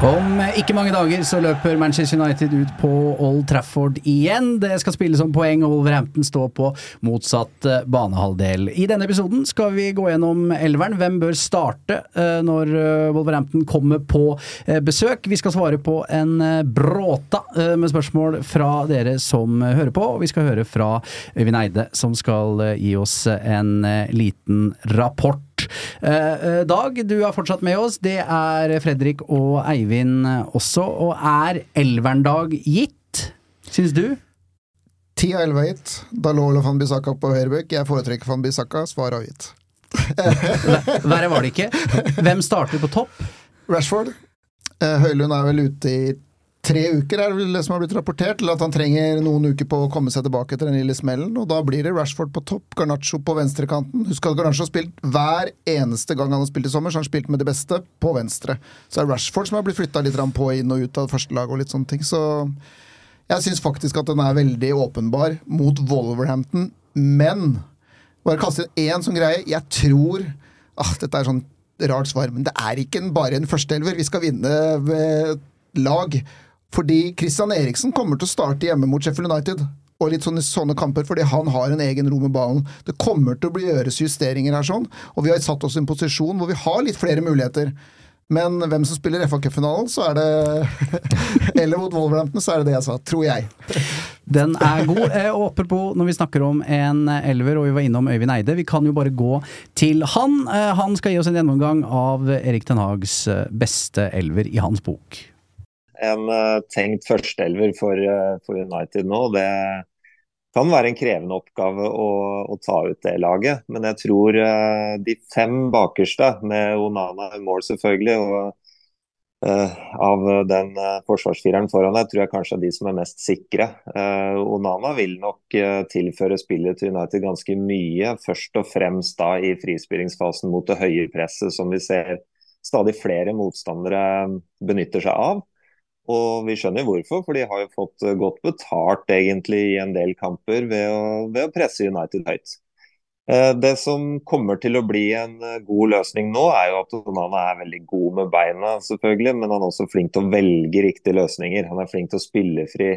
Om ikke mange dager så løper Manchester United ut på Old Trafford igjen. Det skal spilles om poeng, og Wolverhampton står på motsatt eh, banehalvdel. I denne episoden skal vi gå gjennom elveren. Hvem bør starte eh, når eh, Wolverhampton kommer på besøk? Vi skal svare på en bråta med spørsmål fra dere som hører på, og vi skal høre fra Øyvind Eide, som skal gi oss en liten rapport. Eh, eh, Dag, du er fortsatt med oss. Det er Fredrik og Eivind også. Og er Elverndag gitt, syns du? Ti av 11 er gitt. Dalolo van Bissaka på høyrebekk. Jeg foretrekker van Bissaka. Svar avgitt. Verre var det ikke. Hvem starter på topp? Rashford. Eh, Høylund er vel ute i tre uker, er det som har blitt rapportert. Eller at han trenger noen uker på å komme seg tilbake etter den lille smellen. Og da blir det Rashford på topp, Garnaccio på venstrekanten. Husk at Garnaccio har spilt hver eneste gang han har spilt i sommer, så han har spilt med det beste på venstre. Så er det Rashford som har blitt flytta litt på inn og ut av førstelaget første laget og litt sånne ting. Så jeg syns faktisk at den er veldig åpenbar mot Wolverhampton, men bare kaste inn én sånn greie. Jeg tror ah, Dette er sånn rart svar, men det er ikke bare en førsteelver. Vi skal vinne ved lag. Fordi Christian Eriksen kommer til å starte hjemme mot Sheffield United. Og litt sånne, sånne kamper, fordi han har en egen ro med ballen. Det kommer til å bli gjøres justeringer her, sånn, og vi har satt oss i en posisjon hvor vi har litt flere muligheter. Men hvem som spiller FA Cup-finalen, så er det Eller mot Wolverhampton, så er det det jeg sa. Tror jeg. Den er god. Og apropos når vi snakker om en elver, og vi var innom Øyvind Eide, vi kan jo bare gå til han. Eh, Han skal gi oss en gjennomgang av Erik Ten Hags eh, beste elver i hans bok. En eh, tenkt førsteelver for, eh, for United nå. Det kan være en krevende oppgave å, å ta ut det laget. Men jeg tror uh, de fem bakerste, med Onana i mål selvfølgelig, og uh, av den uh, forsvarsfireren foran deg, tror jeg kanskje er de som er mest sikre. Onana vil nok tilføre spillet til United ganske mye. Først og fremst da i frispillingsfasen mot det høye presset som vi ser stadig flere motstandere benytter seg av. Og vi skjønner hvorfor, for de har jo fått eh, godt betalt egentlig i en del kamper ved å, ved å presse United høyt. Eh, Det som kommer til å bli en eh, god løsning nå, er jo at Onana er veldig god med beina, selvfølgelig, men han er også flink til å velge riktige løsninger. Han er flink til å spille fri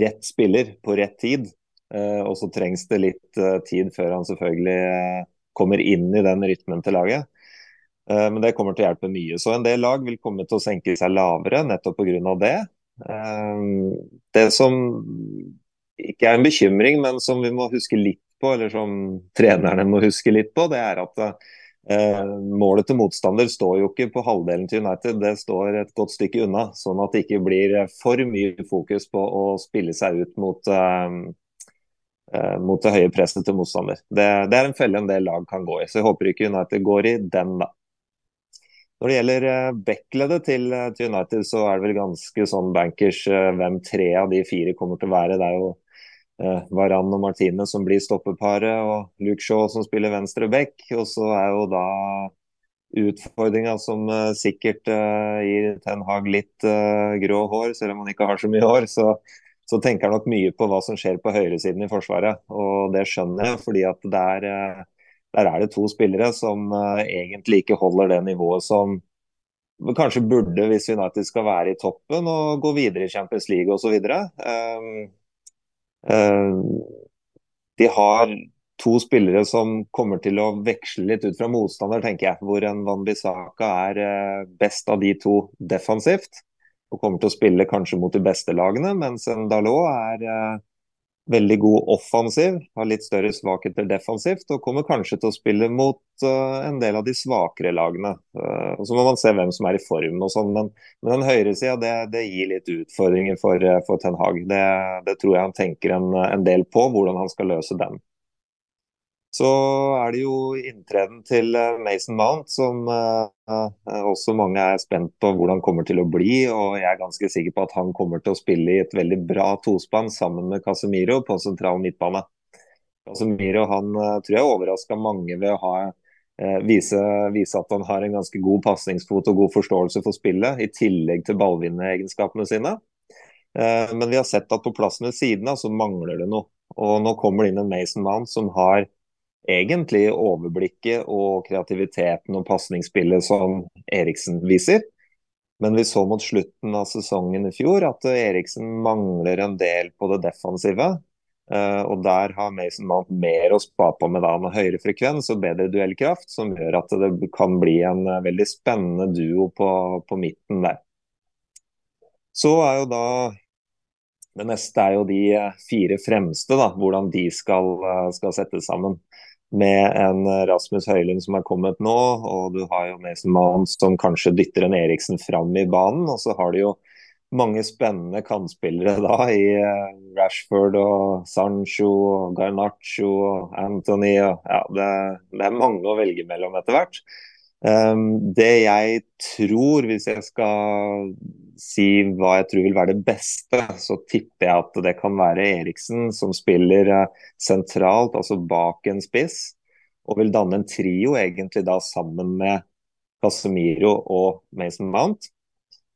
rett spiller på rett tid. Og så trengs det litt tid før han selvfølgelig kommer inn i den rytmen til laget. Eh, Men det kommer til å hjelpe mye. Så en del lag vil komme til å senke seg lavere nettopp pga. det. Eh, Det som ikke er en bekymring, men som vi må huske litt på, eller som trenerne må huske litt på, det er at eh, målet til motstander står jo ikke på halvdelen til United, det står et godt stykke unna. Sånn at det ikke blir for mye fokus på å spille seg ut mot mot det høye presset til motstander. Det, det er en felle en del lag kan gå i. Så jeg håper ikke United går i den, da. Når det gjelder eh, backleddet til, eh, til United, så er det vel ganske sånn bankers eh, hvem tre av de fire kommer til å være. Det er jo eh, Varan og Martine som blir stoppeparet, og Luke Shaw som spiller venstre back. Og så er jo da utfordringa som eh, sikkert eh, gir Ten Hag litt grå hår, selv om han ikke har så mye hår. så så tenker han nok mye på hva som skjer på høyresiden i Forsvaret. Og det skjønner jeg, fordi at det er, der er det to spillere som uh, egentlig ikke holder det nivået som kanskje burde hvis United skal være i toppen og gå videre i Champions League osv. Um, um, de har to spillere som kommer til å veksle litt ut fra motstander, tenker jeg. Hvor en Van Bissaka er uh, best av de to defensivt og kommer til å spille kanskje mot de beste lagene, mens en Dalot er uh, veldig god offensiv, har litt større svakheter defensivt og kommer kanskje til å spille mot uh, en del av de svakere lagene. Uh, og Så må man se hvem som er i form og sånn, men, men den høyresida det, det gir litt utfordringer for, uh, for Ten Hag. Det, det, tror jeg han tenker en, en, del på, hvordan han skal løse den. Så er det jo inntreden til eh, Mason Mount, som uh, også mange er spent på hvordan kommer til å bli. og Jeg er ganske sikker på at han kommer til å spille i et veldig bra tospann sammen med Casemiro på sentral midtbane. Casemiro han tror jeg overraska mange ved å ha, vise, vise, at han har en ganske god pasningsfot og god forståelse for spillet, i tillegg til ballvinneregenskapene sine. Men vi har sett at på plassen ved siden av så mangler det noe. Og Nå kommer det inn en Mason Mount som har egentlig overblikket og kreativiteten og pasningsspillet som Eriksen viser. Men vi så mot slutten av sesongen i fjor at Eriksen mangler en del på det defensive. Uh, og der har Mason Mount mer å spa på med da, med høyere frekvens og bedre duellkraft, som gjør at det kan bli en uh, veldig spennende duo på, på, midten der. Så er jo da Det neste er jo de uh, fire fremste, da, hvordan de skal, skal settes sammen med en Rasmus Høylund som er kommet nå, og du har jo Mason Mount som kanskje dytter en Eriksen fram i banen. Og så har du jo mange spennende kantspillere da i eh, Rashford og Sancho og Garnaccio og Anthony. Og, ja, det, det, er mange å velge mellom etter hvert. Um, det jeg tror, hvis jeg skal si hva jeg tror vil være det beste, så tipper jeg at det kan være Eriksen som spiller uh, sentralt, altså bak en spiss. Og vil danne en trio egentlig da sammen med Casemiro og Mason Mount.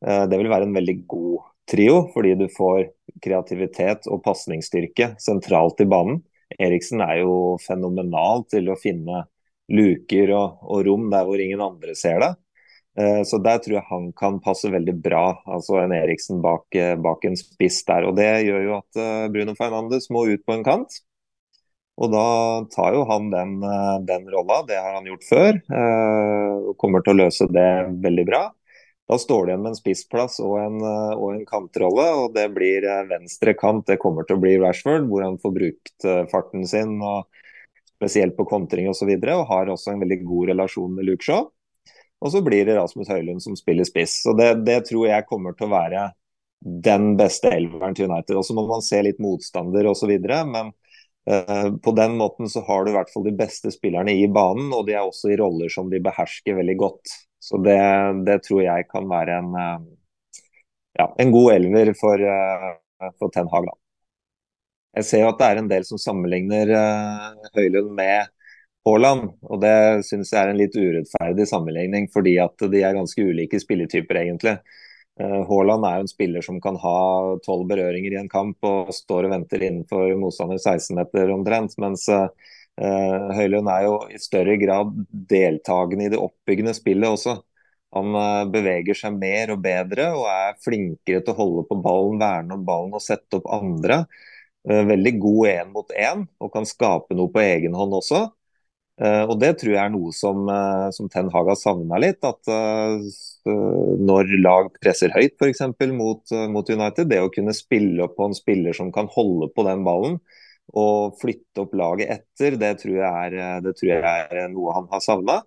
Uh, det vil være en veldig god trio, fordi du får kreativitet og pasningsstyrke sentralt i banen. Eriksen er jo fenomenal til å finne luker og, og, rom der hvor ingen andre ser det. Eh, så der tror jeg han kan passe veldig bra, altså en Eriksen bak, eh, bak en spiss der. Og Det gjør jo at eh, Bruno Fernandes må ut på en kant. Og da tar jo han den, den rolla, det har han gjort før. Og kommer til å løse det veldig bra. Da står det igjen med en spissplass og en, og en kantrolle, og det blir venstre kant. Det kommer til å bli Rashford, hvor han får brukt farten sin og spesielt på kontring osv. Og, så og har også en veldig god relasjon med Luke Shaw. Og så blir det Rasmus Høylund som spiller spiss. Så det, det tror jeg kommer til å være den beste elveren til United. Og så må man se litt motstander osv. Men uh, på den måten så har du i hvert fall de beste spillerne i banen, og de er også i roller som de behersker veldig godt. Så det, det tror jeg kan være en, uh, ja, en god elver for, uh, for Ten Hag. Da. Jeg ser jo at det er en del som sammenligner Høylund med Haaland, og det syns jeg er en litt urettferdig sammenligning, fordi at de er ganske ulike spilletyper, egentlig. Uh, Haaland er jo en spiller som kan ha tolv berøringer i en kamp og står og venter innenfor motstander 16-meter omtrent, mens uh, Høylund er jo i større grad deltakende i det oppbyggende spillet også. Han beveger seg mer og bedre og er flinkere til å holde på ballen, verne om ballen og sette opp andre. Eh, veldig god én mot én og kan skape noe på egen hånd også. Uh, og Det tror jeg er noe som, uh, som Ten Hag har savna litt. At uh, når lag presser høyt f.eks. Mot, mot United, det å kunne spille opp på en spiller som kan holde på den ballen og flytte opp laget etter, det tror jeg er, tror jeg er noe han har savna.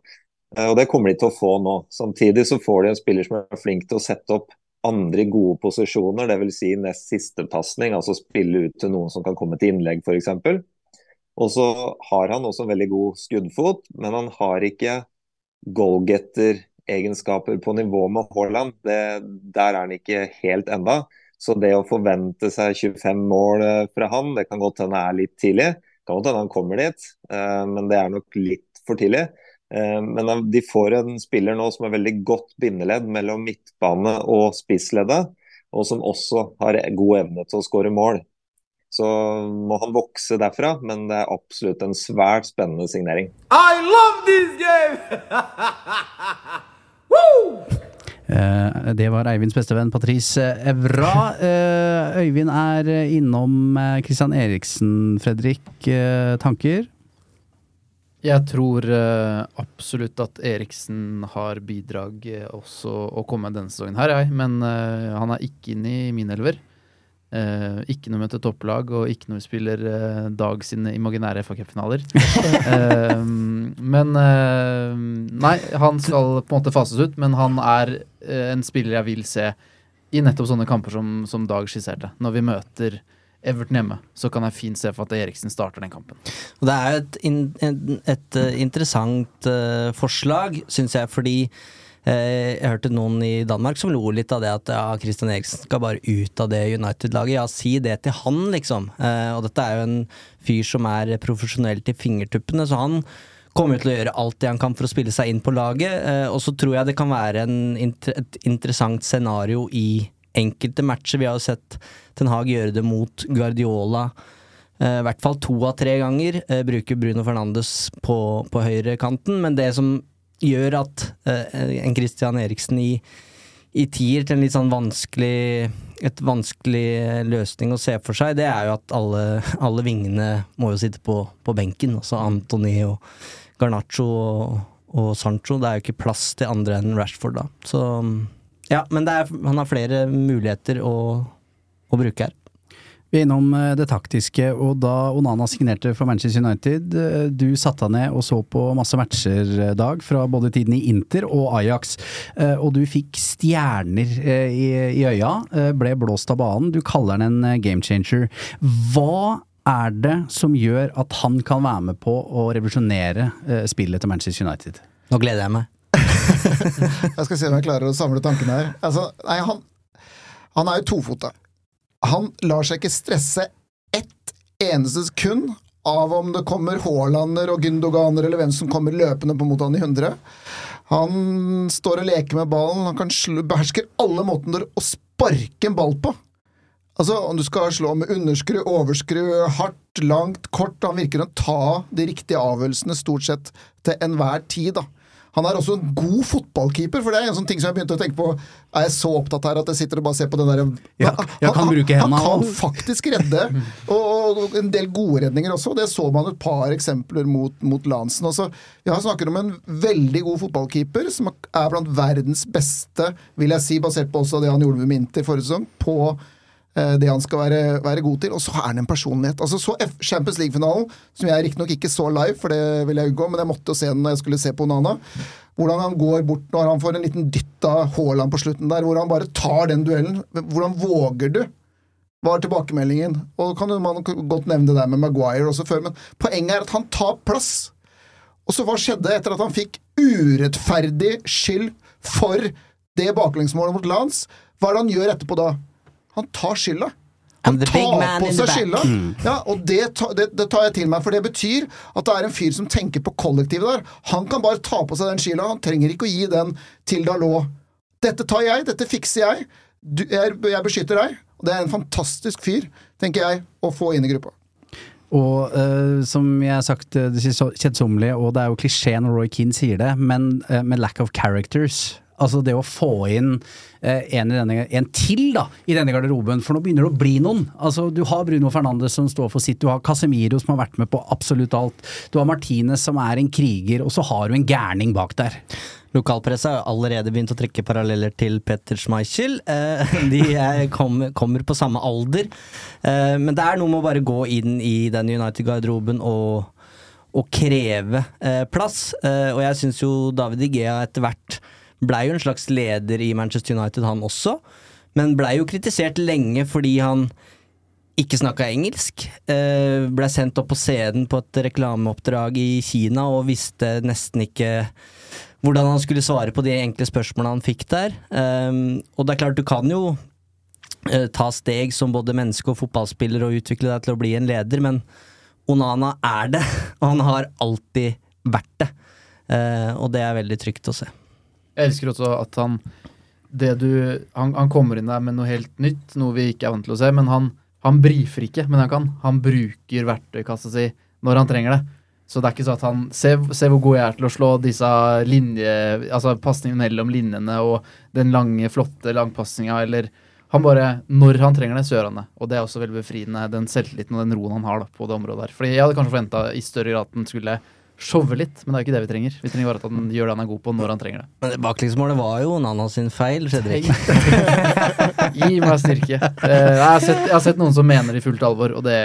Og det kommer de til å få nå. Samtidig så får de en spiller som er flink til å sette opp andre gode posisjoner, dvs. Si nest siste pasning, altså spille ut til noen som kan komme til innlegg f.eks. Og så har han også en veldig god skuddfot, men han har ikke goalgetter-egenskaper på nivå med Haaland. Der er han ikke helt enda. Så det å forvente seg 25 mål eh, fra han, det kan godt hende er litt tidlig. Det kan godt hende han kommer dit, eh, men det er nok litt for tidlig. Eh, men de får en spiller nå som er veldig godt bindeledd mellom midtbane og spissleddet, og som også har god evne til å skåre mål. Så må han vokse derfra, men det er absolutt en svært spennende signering. I love this game! Woo! Eh, Det var Eivinds bestevenn Patrice Evra. Eh, Øyvind er innom eh, Christian Eriksen, Fredrik. Tanker? Jeg tror absolutt at Eriksen har bidrag også å komme denne sesongen her, jeg. Men han er ikke inne i min elver. Eh, ikke noe møte topplag, og ikke noe spiller uh, Dag sine imaginære FA Cup-finaler. Eh, men Nei, han skal på en måte fases ut, men han er en spiller jeg vil se i nettopp sånne kamper som, som Dag skisserte. Når vi møter Everton hjemme, så kan jeg fint se for at Eriksen starter den kampen. Og det er et, in, et interessant forslag, syns jeg, fordi jeg hørte noen i Danmark som lo litt av det at ja, Christian Eriksen skal bare ut av det United-laget. Ja, si det til han, liksom. Eh, og dette er jo en fyr som er profesjonell til fingertuppene, så han kommer til å gjøre alt det han kan for å spille seg inn på laget. Eh, og så tror jeg det kan være en, et interessant scenario i enkelte matcher. Vi har jo sett Ten Hag gjøre det mot Guardiola. Eh, I hvert fall to av tre ganger eh, bruker Bruno Fernandes på, på høyrekanten, men det som gjør at eh, en Christian Eriksen i, i tier til en litt sånn vanskelig et vanskelig eh, løsning å se for seg, det er jo at alle, alle vingene må jo sitte på, på benken. Altså Antony og Garnaccio og, og Sancho. Det er jo ikke plass til andre enn Rashford da. Så ja, men er, han har flere muligheter å, å bruke her. Vi er innom eh, det taktiske, og da Onana signerte for Manchester United, eh, du satte deg ned og så på masse matcher, eh, Dag, fra både tiden i Inter og Ajax, og du fikk stjerner i, i øya, ble blåst av banen. Du kaller den en game changer. Hva er det som gjør at han kan være med på å revolusjonere spillet til Manchester United? Nå gleder jeg meg. Jeg skal se om jeg klarer å samle tankene her. Altså, nei, han, han er jo tofota. Han lar seg ikke stresse ett eneste sekund av om det kommer Haalander og Gündoganer eller hvem som kommer løpende på mot han i 100. Han står og leker med ballen, han kan behersker alle måter å sparke en ball på. Altså, Om du skal slå med underskru, overskru, hardt, langt, kort Han virker å ta de riktige avgjørelsene stort sett til enhver tid. da. Han er også en god fotballkeeper, for det er en sånn ting som jeg begynte å tenke på. Er jeg så opptatt her at jeg sitter og bare ser på den der Ja, han, han, han kan faktisk redde, og, og en del gode redninger også. og Det så man et par eksempler mot, mot Lansen. Også. Jeg snakker om en veldig god fotballkeeper, som er blant verdens beste, vil jeg si, basert på også det han gjorde med Minter forrige sesong, på det han skal være, være god til. Og så er han en personlighet. Altså Så F Champions League-finalen, som jeg riktignok ikke så live, for det vil jeg unngå, men jeg måtte jo se den når jeg skulle se på Onana. Hvordan han går bort når han får en liten dytt av Haaland på slutten der, hvor han bare tar den duellen. Hvordan våger du? var tilbakemeldingen. Og kan man godt nevne det der med Maguire også før, men poenget er at han tar plass. Og så hva skjedde etter at han fikk urettferdig skyld for det baklengsmålet mot Lance? Hva er det han gjør etterpå da? Han tar skylda. Han tar på seg skylda. skylda. Ja, og det, det, det tar jeg til meg, for det betyr at det er en fyr som tenker på kollektivet der. Han kan bare ta på seg den skylda, han trenger ikke å gi den til Dalot. Dette tar jeg, dette fikser jeg. Du, jeg, jeg beskytter deg. Og det er en fantastisk fyr, tenker jeg, å få inn i gruppa. Og uh, som jeg har sagt eh, det så- kjedsommelige, og det er jo klisjé når Roy Keane sier det, men uh, med lack of characters. Altså det å få inn eh, en, denne, en til da, i denne garderoben, for nå begynner det å bli noen. Altså Du har Bruno Fernandes som står for sitt, du har Casemiro som har vært med på absolutt alt, du har Martinez som er en kriger, og så har du en gærning bak der. Lokalpresset har allerede begynt å trekke paralleller til Petter Schmeichel. Eh, de er, kommer, på samme alder. Eh, men det er noe med å bare gå inn i den United-garderoben og, og kreve eh, plass. Eh, og jeg syns jo David Igea etter hvert blei jo en slags leder i Manchester United, han også. Men blei jo kritisert lenge fordi han ikke snakka engelsk. Eh, ble sendt opp på scenen på et reklameoppdrag i Kina og visste nesten ikke hvordan han skulle svare på de enkle spørsmålene han fikk der. Um, og det er klart, du kan jo eh, ta steg som både menneske og fotballspiller og utvikle deg til å bli en leder, men Onana er det, og han har alltid vært det. Eh, og det er veldig trygt å se. Jeg elsker også at han du, han, han kommer inn der med noe helt nytt, noe vi ikke er vant til å se, men han, Han brifer ikke, men han kan. Han bruker verktøykassa si når han trenger det. Så det er ikke sånn at han Se, se hvor god jeg er til å slå disse linje... Altså pasningene mellom linjene og den lange, flotte langpasninga, eller Han bare Når han trenger det, så gjør han det. Og det er også veldig befriende, den selvtilliten og den roen han har da, på det området der. Fordi jeg hadde kanskje forventa i større grad at han skulle showe litt, men det er jo ikke det vi trenger. Vi trenger bare at han gjør det han er god på, når han trenger det. Men det baklengsmålet var jo Nana sin feil, Fredrik. Gi meg styrke. Uh, jeg, har sett, jeg har sett noen som mener det i fullt alvor, og det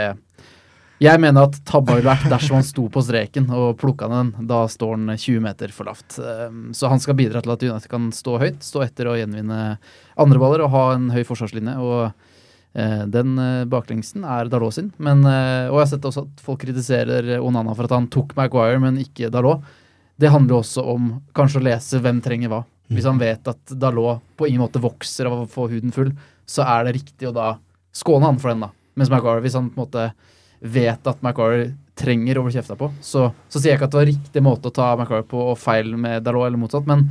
Jeg mener at tabba ville vært dersom han sto på streken og plukka den. Da står han 20 meter for lavt. Eh, Så han skal bidra til at United kan stå høyt, stå etter og gjenvinne andre baller og ha en høy forsvarslinje. og den eh, baklengsen er Dalot sin. Men, eh, og jeg har sett også at folk kritiserer Onana for at han tok Maguire, men ikke Dalot. Det handler også om kanskje å lese hvem trenger hva. Hvis han vet at Dalot på ingen måte vokser av å få huden full, så er det riktig å da skåne han for den, da. Mens Maguire, hvis han på en måte vet at Maguire trenger å bli kjefta på, så, så sier jeg ikke at det var riktig måte å ta Maguire på og feil med Dalot, eller motsatt, men,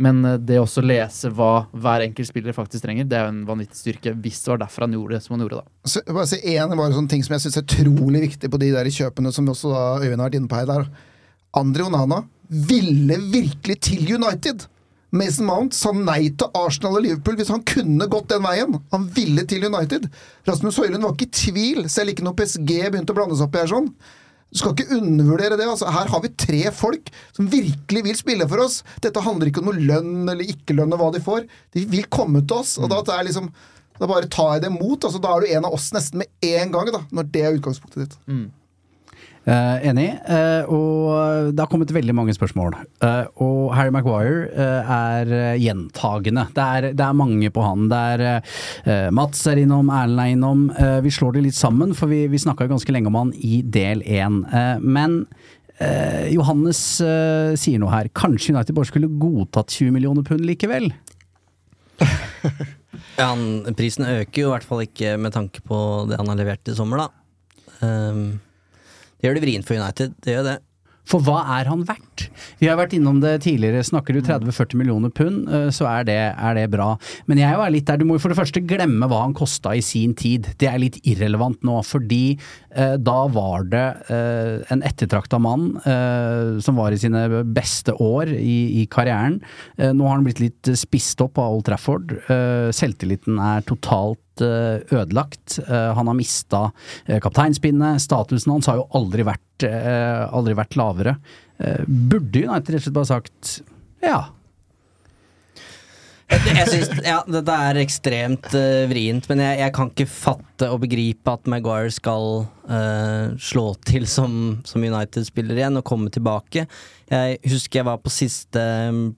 men det det også lese hva hver enkelt spiller faktisk trenger, det er jo en vanvittig styrke, hvis det var derfor han gjorde det som han gjorde, da. Så, bare si en bare sånn ting som jeg syns er utrolig viktig på de der kjøpene, som også da Øyvind har vært inne på her. der. Andre Onana ville virkelig til United. Mason Mount sa nei til Arsenal og Liverpool hvis han kunne gått den veien. Han ville til United. Rasmus Høylund var ikke i tvil, selv ikke når PSG begynte å blande seg opp i her sånn. Du skal ikke undervurdere det. altså Her har vi tre folk som virkelig vil spille for oss. Dette handler ikke om noe lønn eller ikke lønn og hva de får. De vil komme til oss. og da er liksom da bare tar jeg det imot. altså Da er du en av oss nesten med en gang, da, når det er utgangspunktet ditt. Eh, enig. Uh, og det har kommet veldig mange spørsmål. Uh, og Harry Maguire er gjentagende. Det er, det er mange på han. Det er Mats er innom, Erlend er innom. Vi slår det litt sammen, for vi, vi snakka ganske lenge om han i del én. Men Johannes sier noe her. Kanskje United bare skulle godtatt 20 millioner pund likevel? Ja, han, prisen øker jo i hvert fall ikke med tanke på det han har levert i sommer, da. Um, det gjør det vrient for United, det gjør det. For hva er han verdt? Vi har vært innom det tidligere. Snakker du 30-40 millioner pund, eh, så er det, er det bra. Men jeg er litt der, du må for det første glemme hva han kosta i sin tid. Det er litt irrelevant nå, fordi eh, da var det eh, en ettertrakta mann eh, som var i sine beste år i, i karrieren. Eh, nå har han blitt litt spist opp av Old Trafford. Eh, selvtilliten er totalt ødelagt. Han har mista kapteinspinnet. Statusen hans har jo aldri vært, aldri vært lavere. Eh, Burde United rett og slett bare sagt ja. Jeg, synes, ja, Dette er ekstremt uh, vrient, men jeg, jeg kan ikke fatte og begripe at Maguire skal uh, slå til som, som United-spiller igjen og komme tilbake. Jeg husker jeg var på siste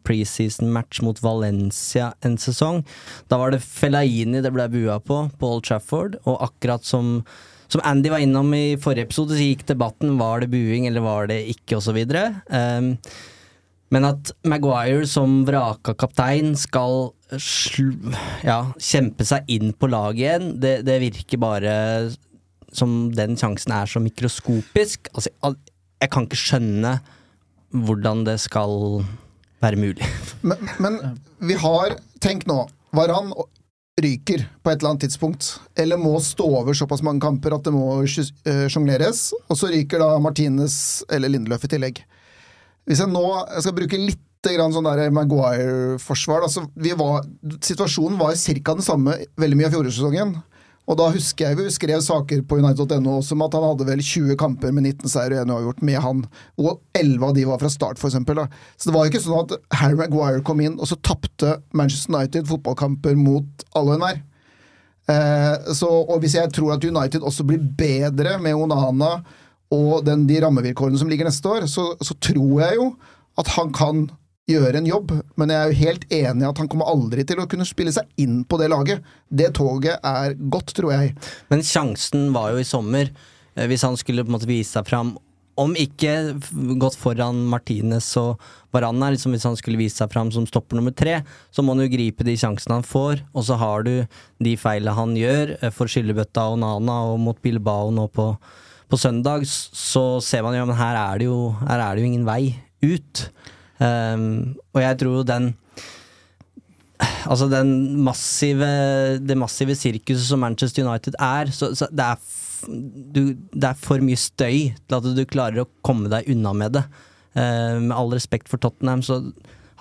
preseason-match mot Valencia en sesong. Da var det Fellaini det ble bua på, på Old Trafford, og akkurat som som Andy var innom i forrige episode, så gikk debatten var det buing eller var det ikke, osv. Um, men at Maguire som vraka kaptein skal ja, kjempe seg inn på laget igjen, det, det virker bare som den sjansen er så mikroskopisk. Altså, jeg kan ikke skjønne hvordan det skal være mulig. Men, men vi har Tenk nå. Varan ryker på et eller annet tidspunkt, eller må stå over såpass mange kamper at det må eh, sjongleres, og så ryker da Martinez eller Lindeløf i tillegg. Hvis jeg nå jeg skal bruke litt sånn Maguire-forsvar altså, Situasjonen var ca. den samme veldig mye av fjorårssesongen. Og da husker jeg vi skrev saker på United.no som at han hadde vel 20 kamper med 19 seier og 1 uavgjort med han, og 11 av de var fra start, for. Da. Så det var jo ikke sånn at Harry Maguire kom inn, og så tapte Manchester United fotballkamper mot alle og enhver. Eh, og hvis jeg tror at United også blir bedre med Onana og den, de rammevilkårene som ligger neste år, så, så tror jeg jo at han kan gjøre en jobb, men jeg er jo helt enig i at han kommer aldri til å kunne spille seg inn på det laget. Det toget er godt, tror jeg. Men sjansen var jo i sommer, eh, hvis han skulle på en måte vise seg fram. Om ikke gått foran Martinez og Varanna, liksom hvis han skulle vise seg fram som stopper nummer tre, så må han jo gripe de sjansene han får, og så har du de feilene han gjør eh, for skyllebøtta og Nana og mot Bilbao nå på, på søndag, så ser man jo men her er jo, her er det jo ingen vei ut. Um, og jeg tror den Altså den massive Det massive sirkuset som Manchester United er, så, så det, er du, det er for mye støy til at du klarer å komme deg unna med det. Eh, med all respekt for Tottenham, så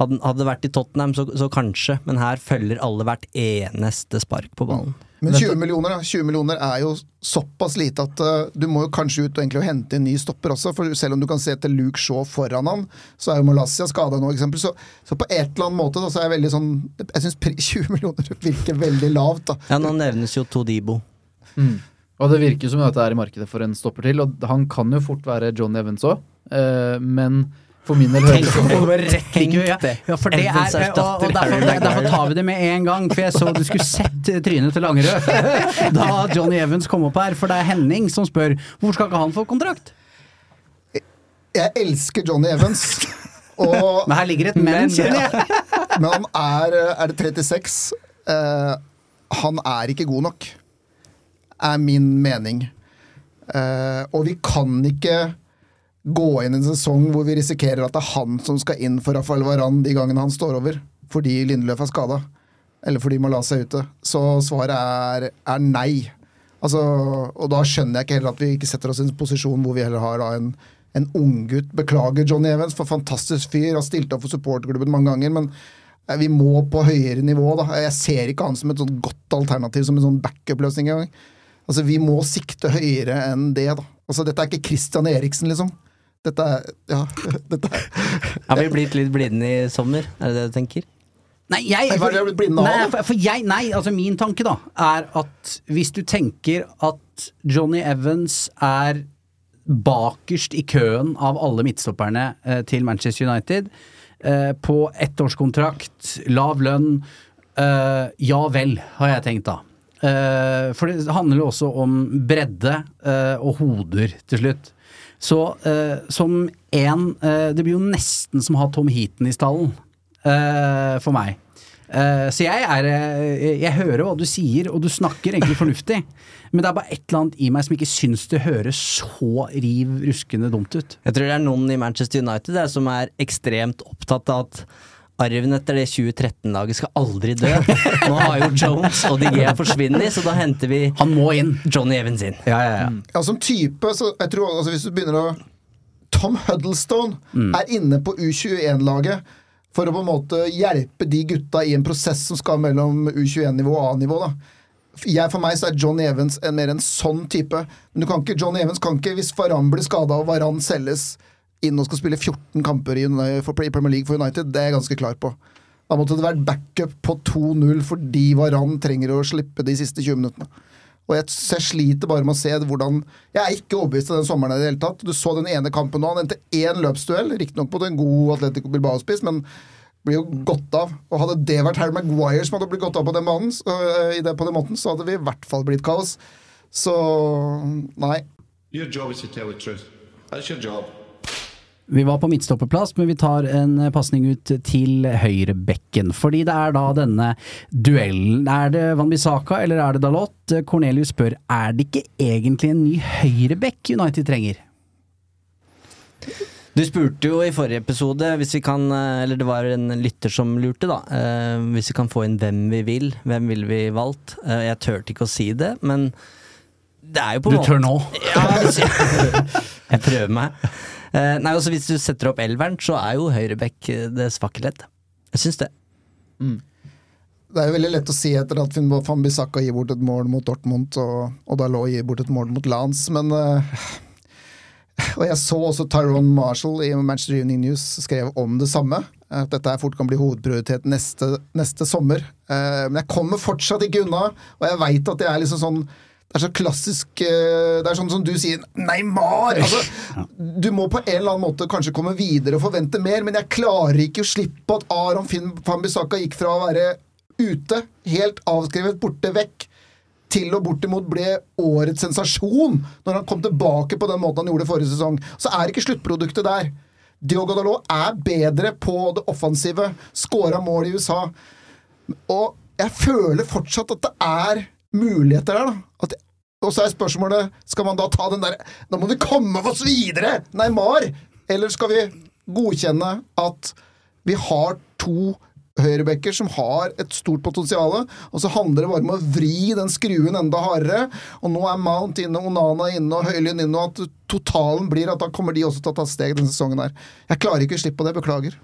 hadde det vært i Tottenham, så, så kanskje, men her følger alle hvert eneste spark på ballen. Men 20 millioner, da. 20 millioner er jo såpass lite at uh, du må jo kanskje ut og egentlig hente en ny stopper også. For selv om du kan se til Luke Shaw foran han, så er jo Malaysia skada nå, eksempel. Så, så på et eller annet måte da, så er jeg veldig sånn Jeg syns 20 millioner virker veldig lavt, da. Ja, nå nevnes jo Todibo. Mm. Og det virker som at det er i markedet for en stopper til, og han kan jo fort være John Evans òg, eh, men for min del høres det rett like, ja. ja, for det er, og, erstatter og derfor, derfor tar vi det med en gang, for jeg så du skulle sett trynet til Langerød da Johnny Evans kom opp her, for det er Henning som spør hvorfor skal ikke han få kontrakt? Jeg elsker Johnny Evans. Og, Men her ligger et men, kjenner jeg. men han er Er det 36? Uh, han er ikke god nok, er min mening. Uh, og vi kan ikke gå inn i en sesong hvor vi risikerer at det er han som skal inn for Rafael Varan de gangene han står over, fordi Lindeløf er skada. Eller fordi Malaysia er ute. Så svaret er, er nei. Altså, og da skjønner jeg ikke heller at vi ikke setter oss i en posisjon hvor vi heller har da en, en unggutt. Beklager Johnny Evans, for fantastisk fyr. Har stilt opp for supporterklubben mange ganger. Men eh, vi må på høyere nivå. da. Jeg ser ikke han som et sånt godt alternativ, som en sånn backup-løsning engang. Altså, vi må sikte høyere enn det, da. Altså, dette er ikke Christian Eriksen, liksom. Dette er Ja. Dette er, Har vi blitt litt blinde i sommer? Er det det du tenker? Nei, jeg, av, nei, for, for jeg, nei, altså min tanke da er at hvis du tenker at Johnny Evans er bakerst i køen av alle midtstopperne eh, til Manchester United, eh, på ettårskontrakt, lav lønn, eh, ja vel, har jeg tenkt da. Eh, for det handler jo også om bredde eh, og hoder til slutt. Så eh, som en eh, Det blir jo nesten som å ha Tom Heaton i stallen eh, for meg. Eh, så jeg er eh, Jeg hører hva du sier, og du snakker egentlig fornuftig. Men det er bare et eller annet i meg som ikke syns det høres så riv ruskende dumt ut. Jeg tror det er noen i Manchester United der som er ekstremt opptatt av at arven etter det 2013-laget skal aldri dø. Nå har jo Jones og DG forsvunnet, så da henter vi Han må inn. Johnny Evans inn. Ja, ja, ja. Ja, som type, så jeg tror altså Hvis du begynner å Tom Huddlestone er inne på U21-laget for å på en måte hjelpe de gutta i en prosess som skal mellom U21-nivå og A-nivå. da. Jeg, for meg så er John Evans en, mer en sånn type. Men du kan ikke, John Evans kan ikke, hvis Varan blir skada og Varan selges inn og skal spille 14 kamper i, Premier League for United, det er jeg ganske klar på. Da måtte det vært backup på 2-0 fordi Varan trenger å slippe de siste 20 minuttene. Og jeg, jeg sliter bare med å se hvordan Jeg er ikke overbevist av den sommeren i det hele tatt. Du så den ene kampen nå. Han endte én løpsduell, riktignok mot en god Atletico Bilbao-spiss, men blir jo godt av. Og hadde det vært Harry Maguire som hadde blitt godt av på den banen, øh, på den måten, så hadde vi i hvert fall blitt kaos. Så nei. Your job is to tell the truth. That's your job. Vi var på midtstopperplass, men vi tar en pasning ut til høyrebekken. Fordi det er da denne duellen. Er det Van Bissaka eller er det Dalot? Cornelius spør er det ikke egentlig en ny høyrebekk United trenger? Du spurte jo i forrige episode, hvis vi kan, eh, eller det var en lytter som lurte, da. eh, Hvis vi kan få inn hvem vi vil, hvem ville vi valgt? Eh, Jeg turte ikke å si det, men det er jo på en måte Du tør nå? Ja, jeg prøver meg. Eh, Nei, også Hvis du setter opp elveren, så er jo høyrebekk eh, det svake ledd. Jeg syns det. Det er jo veldig lett å si etter at Van Bissaka gir bort et mål mot Dortmund, og, og Dalot gir bort et mål mot Lance, men uh, Og jeg så også Tyrone Marshall i Manchester Evening News skrev om det samme. At dette fort kan bli hovedprioritet neste, neste sommer. Uh, men jeg kommer fortsatt ikke unna, og jeg veit at jeg er liksom sånn det er så klassisk eh, Det er sånn som du sier Neymar! Altså, du må på en eller annen måte kanskje komme videre og forvente mer, men jeg klarer ikke å slippe at Aron Finn van gikk fra å være ute, helt avskrevet, borte vekk, til og bortimot ble årets sensasjon når han kom tilbake på den måten han gjorde forrige sesong. Så er ikke sluttproduktet der. Diogo Dalot er bedre på det offensive, Skåra mål i USA. Og jeg føler fortsatt at det er muligheter der, da. At, og så er spørsmålet Skal man da ta den der Nå må vi komme oss videre! Neymar! Eller skal vi godkjenne at vi har to høyrebacker som har et stort potensial, og så handler det bare om å vri den skruen enda hardere. Og nå er Mount inne, Onana inne og Høylund inne, og at totalen blir at da kommer de også til å ta steg denne sesongen her. Jeg klarer ikke å slippe på det, beklager.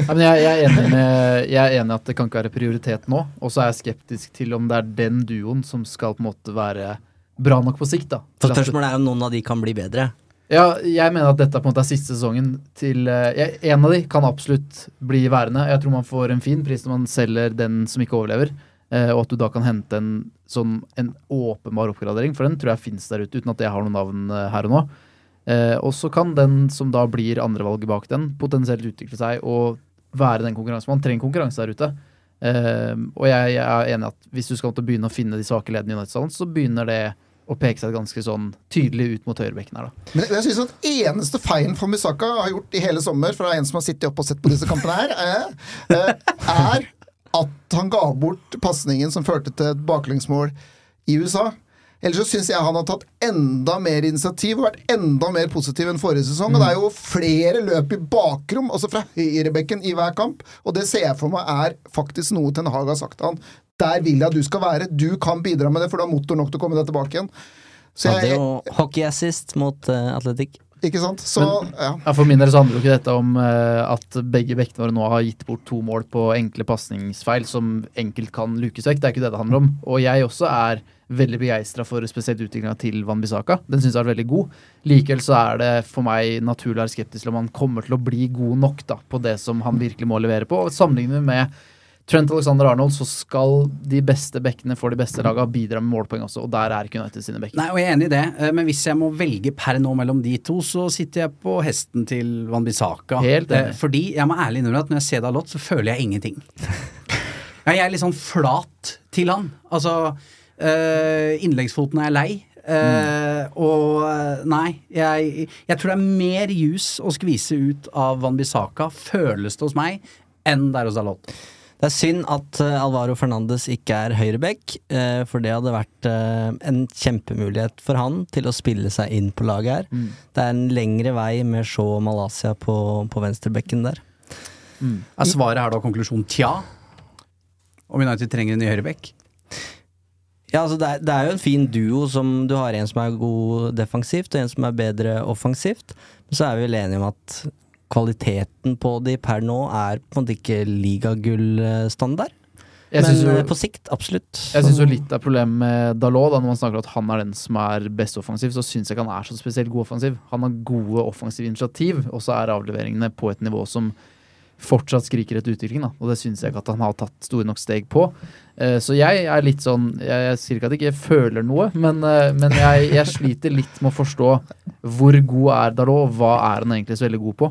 Ja, men jeg, jeg, er enig med, jeg er enig at det kan ikke være prioritet nå. Og så er jeg skeptisk til om det er den duoen som skal på en måte være bra nok på sikt. da. Så spørsmålet er om noen av de kan bli bedre. Ja, jeg mener at dette på en måte er siste sesongen til eh, jeg, En av de kan absolutt bli værende. Jeg tror man får en fin pris når man selger den som ikke overlever. eh, og at du da kan hente en sånn en åpenbar oppgradering, for den tror jeg finnes der ute, uten at jeg har noen navn eh, her og nå. Eh, og så kan den som da blir andrevalget bak den, potensielt utvikle seg og være den konkurransen. Man trenger konkurranse der ute. Eh, og jeg, jeg er enig at hvis du skal begynne å finne de svake leddene i United-stallen, så begynner det å peke seg ganske sånn tydelig ut mot høyrebekken her, da. Men jeg synes at eneste feilen for Musaka har gjort i hele sommer, fra en som har sittet oppe og sett på disse kampene her, er, eh, er at han ga bort pasningen som førte til et baklengsmål i USA. Ellers så syns jeg han har tatt enda mer initiativ og vært enda mer positiv enn forrige sesong. Og det er jo flere løp i bakrom, altså fra høyrebekken i hver kamp. Og det ser jeg for meg er faktisk noe Ten Hag har sagt til han. Der vil jeg at du skal være. Du kan bidra med det, for du har motor nok til å komme deg tilbake igjen. Så Hadde er jo hockeyassist mot uh, Atletic. ikke sant? Så, ja. Ja, For min del så handler jo ikke dette om uh, at begge bekkene våre nå har gitt bort to mål på enkle pasningsfeil som enkelt kan lukes vekk. Det er ikke det det handler om. Og jeg også er veldig begeistra for spesielt utviklinga til Van Bissaka. Den syns jeg er veldig god. Likevel så er det for meg naturlig å være skeptisk til om han kommer til å bli god nok da, på det som han virkelig må levere på. Og sammenlignet med Trent Alexander Arnold, så skal de beste bekkene for de beste laga bidra med målpoeng også, og der er ikke United sine bekker. Nei, og jeg er enig i det, eh, men hvis jeg må velge per nå mellom de to, så sitter jeg på hesten til Van Bissaka. Helt enig. Eh, Fordi jeg må ærlig innrømme at når jeg ser Dalot, så føler jeg ingenting. Jeg er litt sånn flat til han. Altså, innleggsfoten er lei. Mm. og eh, nei, jeg, jeg tror det er mer jus å skvise ut av Van Bissaka, føles det hos meg, enn det er hos Alot. Det er synd at eh, Alvaro Fernandes ikke er høyreback, for det hadde vært eh, en kjempemulighet for han til å spille seg inn på laget her. Mm. Det er en lengre vei med Shaw og Malaysia på, på venstrebekken der. Er svaret her da konklusjon tja? Om United trenger en ny høyrebekk? Ja, altså det er, det er jo en fin duo som du har en som er god defensivt, og en som er bedre offensivt. Men så er vi vel enige om at kvaliteten på de per nå er på en måte ikke ligagullstandard. Men jo- eh, på sikt, absolutt. Jeg syns litt av problemet med Dalot, da, når man snakker at han er den som er best offensiv, så syns jeg ikke han er så spesielt god offensiv. Han har gode offensive initiativ, og så er avleveringene på et nivå som fortsatt skriker etter utvikling. Da. Og det syns jeg ikke at han har tatt store nok steg på. Eh, så jeg er litt sånn Jeg, jeg sier ikke at jeg ikke føler noe, men, eh, men jeg, jeg sliter litt med å forstå hvor god er Dalot, og hva er han egentlig så veldig god på.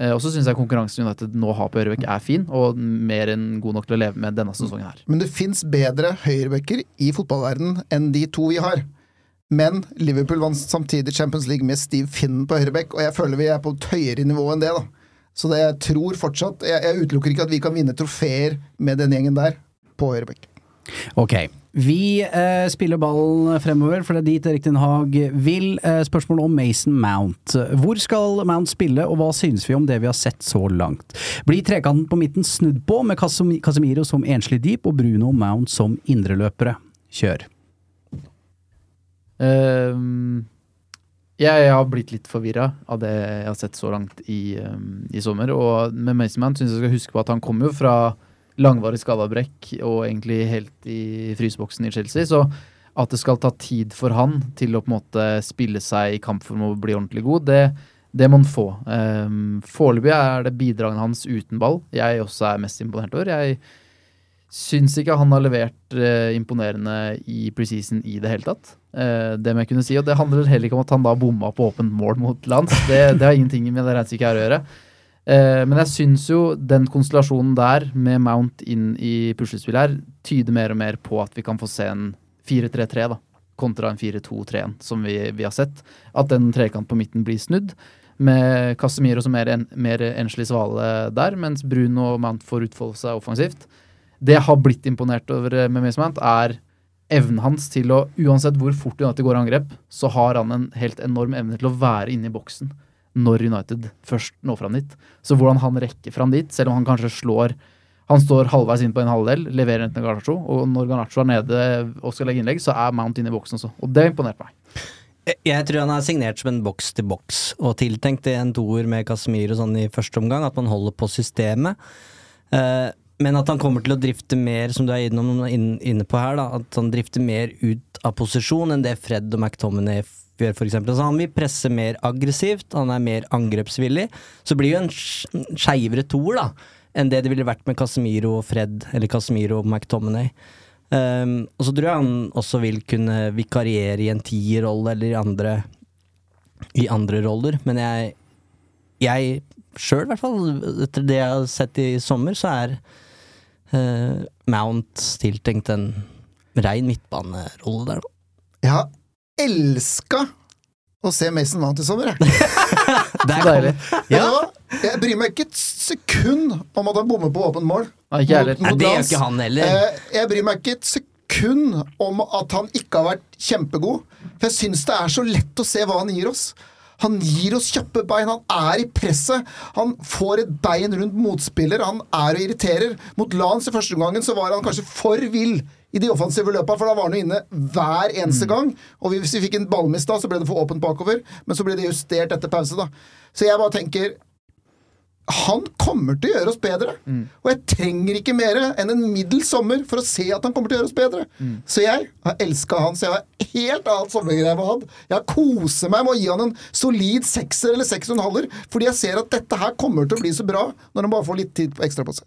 Eh, og så syns jeg konkurransen United nå har på høyrebekk er fin, og mer enn god nok til å leve med denne sesongen her. Men det fins bedre høyrebekker i fotballverdenen enn de to vi har. Men Liverpool vant samtidig Champions League med Steve Finn på høyrebekk, og jeg føler vi er på et høyere nivå enn det. da. Så det jeg tror fortsatt Jeg, jeg utelukker ikke at vi kan vinne trofeer med den gjengen der på høyrebekk. Ok. Vi eh, spiller ballen fremover, for det er dit Erik Den Haag vil. Eh, spørsmål om Mason Mount. Hvor skal Mount spille, og hva synes vi om det vi har sett så langt? Blir trekanten på midten snudd på, med Casemiro som enslig dyp og Bruno Mount som indreløpere? Kjør. Ehm, jeg har blitt litt forvirra av det jeg har sett så langt i, um, i sommer. Og med Mason syns jeg skal huske på at han kommer jo fra langvarig skadabrekk og egentlig helt i fryseboksen i Chelsea. Så at det skal ta tid for han til å på en måte spille seg i kampform og bli ordentlig god, det, det må han få. Um, Foreløpig er det bidragene hans uten ball jeg også er mest imponert over. Jeg syns ikke han har levert eh, imponerende i preseason i det hele tatt. Eh, det må jeg kunne si. Og det handler heller ikke om at han da bomma på åpent mål mot lands. Det, det har ingenting med det regnestykket her å gjøre. Eh, men jeg syns jo den konstellasjonen der, med Mount inn i puslespillet her, tyder mer og mer på at vi kan få se en 4-3-3, da. Kontra en 4-2-3-1, som vi, vi har sett. At den trekant på midten blir snudd. Med Casemiro som mer, en, mer enslig svale der, mens Bruno og Mount får utfolde seg offensivt. Det jeg har blitt imponert over eh, med Mason Mount, er evnen hans til å Uansett hvor fort United går i angrep, så har han en helt enorm evne til å være inne i boksen når United først når fram dit. Så hvordan han rekker fram dit, selv om han kanskje slår Han står halvveis inn på en halvdel, leverer enten Garnaccio, og når Garnaccio er nede og skal legge innlegg, så er Mount inne i boksen også. Og det imponerte meg. Jeg- tror han er signert som en boks til boks, og tiltenkt en toer med Casemiro sånn i første omgang, at man holder på systemet. Eh, men at han kommer til å drifte mer, som du er inne på her, da, at han drifter mer ut av posisjon enn det Fred og McTominay gjør, for eksempel. Han vil presse mer aggressivt, han er mer angrepsvillig. Så blir jo en sk- skeivere toer, enn det det ville vært med Casemiro og Fred, eller Casemiro og McTominay. Um, og så tror jeg han også vil kunne vikariere i en tierrolle eller i andre I andre roller, men jeg Jeg sjøl, i hvert fall, etter det jeg har sett i sommer, så er eh, Mount tiltenkt en rein midtbanerolle der, da. Jeg har elska å se Mason Mount i sommer, jeg. Det er deilig. Ja. Jeg bryr meg ikke et sekund om at han bommer på åpent mål. Nei, det gjør ikke han heller. Eh, Jeg bryr meg ikke et sekund om at han ikke har vært kjempegod. For jeg syns det er så lett å se hva han gir oss. Han gir oss kjappe bein, han er i presset. Han får et bein rundt motspiller, han er og irriterer. Mot Lans i første omgangen så var han kanskje for vill i de offensive løpa, for da var han jo inne hver eneste gang. Og hvis vi fikk en ballmist da, så ble det for åpent bakover, men så ble det justert etter pause, da. Så jeg bare tenker han kommer til å gjøre oss bedre. Og jeg trenger ikke mer enn en middels sommer for å se at han kommer til å gjøre oss bedre. Så jeg har elska han, så jeg har helt annet sommergreie med han. Jeg koser meg med å gi han en solid sekser eller seks og en halver, fordi jeg ser at dette her kommer til å bli så bra når han bare får litt tid ekstra på seg.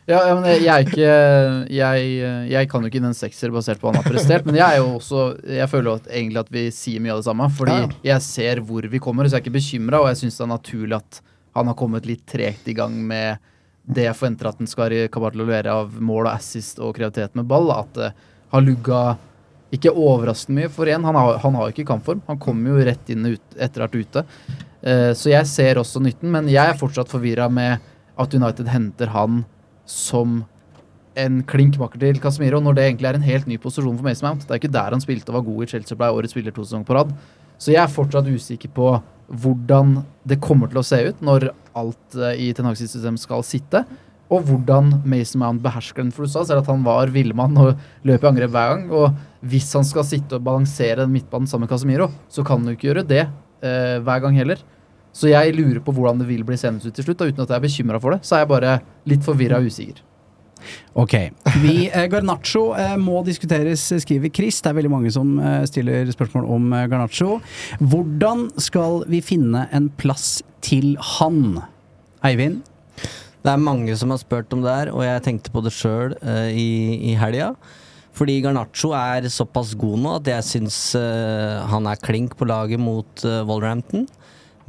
Ja, ja, men jeg er ikke jeg, jeg kan jo ikke den sekser basert på hva han har prestert, men jeg er jo også Jeg føler jo at, egentlig at vi sier mye av det samme, fordi Ja. jeg ser hvor vi kommer, så jeg er ikke bekymra, og jeg syns det er naturlig at han har kommet litt tregt i gang med det jeg forventer at han skal kapabel til å levere av mål og assist og kreativitet med ball. At det har lugga ikke overraskende mye, for én. han har, han har ikke kampform. Han kommer jo rett inn ut, etter å ha vært ute. Uh, så jeg ser også nytten, men jeg er fortsatt forvirra med at United henter han som en klinkmakker til Casemiro, når det egentlig er en helt ny posisjon for Mason Mount. Det er ikke der han spilte og var god i Chelsea ble årets spiller to sesonger på rad. Så jeg er fortsatt usikker på hvordan det kommer til å se ut når alt eh, i Ten system skal sitte, og hvordan Mason Mount behersker den. For du sa selv at han var villmann og løp i angrep hver gang. Og hvis han skal sitte og balansere den midtbanen sammen med Casemiro, så kan han jo ikke gjøre det eh, hver gang heller. Så jeg lurer på hvordan det vil bli seende ut til slutt, og uten at jeg er bekymra for det, så er jeg bare litt forvirra og usikker. Ok. Vi, eh, Garnaccio eh, må diskuteres, skriver Chris. Det er veldig mange som eh, stiller spørsmål om eh, Garnaccio. Hvordan skal vi finne en plass til han? Eivind? Det er mange som har spurt om det her, og jeg tenkte på det sjøl uh, i, i helga. Fordi Garnaccio er såpass god nå at jeg syns han er klink på laget mot Wolverhampton.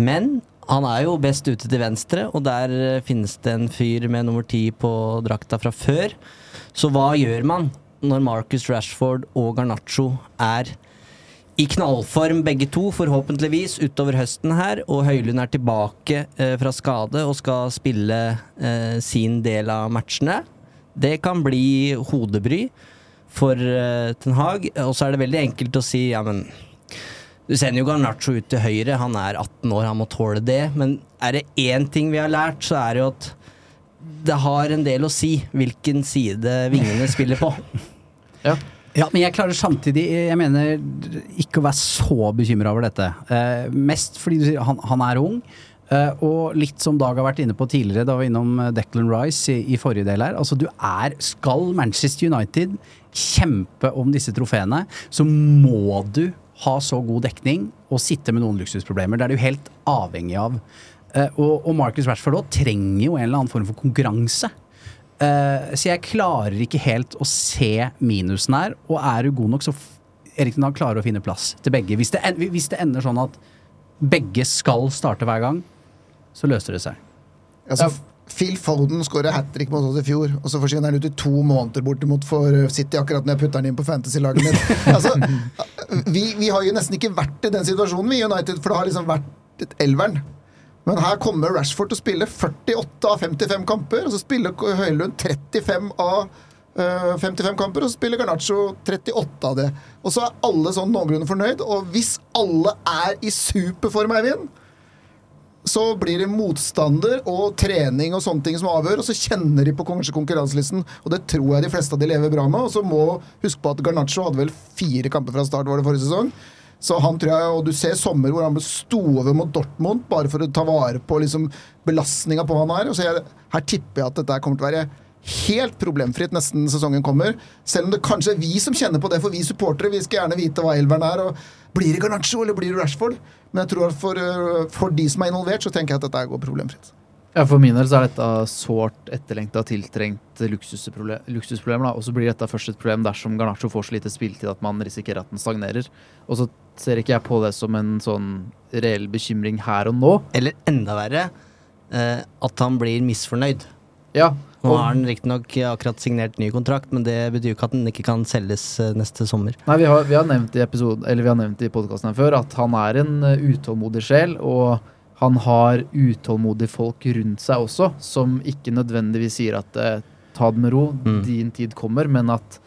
Men han er jo best ute til venstre, og der uh, finnes det en fyr med nummer ti på drakta fra før. Så hva gjør man når Marcus Rashford og Garnaccio er i knallform begge to, forhåpentligvis, utover høsten her. Og Høylund er tilbake eh, fra skade og skal spille eh, sin del av matchene. Det kan bli hodebry for eh, Ten Hag. Og så er det veldig enkelt å si ja, men du sender jo Garnaccio ut til høyre, han er 18 år, han må tåle det. Men er det én ting vi har lært, så er det jo at det har en del å si hvilken side vingene spiller på. Ja. Ja, men jeg klarer samtidig Jeg mener ikke å være så bekymra over dette. Eh, mest fordi du sier han, han er ung. eh, og litt som Dag har vært inne på tidligere, da var vi innom eh, Declan Rice i, i forrige del her. Altså, du er Skal Manchester United kjempe om disse trofeene, så må du ha så god dekning og sitte med noen luksusproblemer. Det er du helt avhengig av. Eh, og, og Marcus Rashford også trenger jo en eller annen form for konkurranse. Eh, så jeg klarer ikke helt å se minusen her. Og er du god nok, så f- Erik Ten Hag klarer å finne plass til begge. Hvis det, hvis det ender sånn at begge skal starte hver gang, så løser det seg. Altså, Phil Foden skårer hat trick mot oss i fjor, og så forsvinner han ut i to måneder bortimot for City akkurat når jeg putter han inn på fantasy-laget mitt. altså, vi, vi har jo nesten ikke vært i den situasjonen vi i United, for det har liksom vært et elveren. Men her kommer Rashford til å spille 48 av 55 kamper, og så spiller Høylund 35 av øh, 55 kamper, og så spiller Garnaccio 38 av det. Og så er alle sånn noenlunde fornøyd, og hvis alle er i superform, Eivind, så blir det motstander og trening og sånne ting som avgjør, og så kjenner de på konkurranselisten, og det tror jeg de fleste av de lever bra med. Og så må huske på at Garnaccio hadde vel fire kamper fra start, var det forrige sesong. Så han tror jeg, og du ser sommer hvor han sto over mot Dortmund bare for å ta vare på liksom belastninga på han er. Og så jeg, her tipper jeg at dette kommer til å være helt problemfritt nesten sesongen kommer. Selv om det kanskje er vi som kjenner på det, for vi supportere vi skal gjerne vite hva elveren er. og Blir det Garnaccio eller blir det Rashford? Men jeg tror at for, øh, for de som er involvert, så tenker jeg at dette går problemfritt. Ja, For min del så er dette sårt etterlengta, tiltrengt luksusproblem, luksusproblemer. Og så blir dette først et problem dersom Garnaccio får så lite spilletid at man risikerer at den stagnerer. Og så ser ikke jeg på det som en sånn reell bekymring her og nå. Eller enda verre, eh, at han blir misfornøyd. Ja, Nå har han riktignok akkurat signert ny kontrakt, men det betyr jo ikke at den ikke kan selges eh, neste sommer. Nei, vi har, vi har nevnt i episoden, eller vi har nevnt i podkasten her før at han er en eh, utålmodig sjel, og han har utålmodige folk rundt seg også, som ikke nødvendigvis sier at eh, ta det med ro, Mm. din tid kommer, men at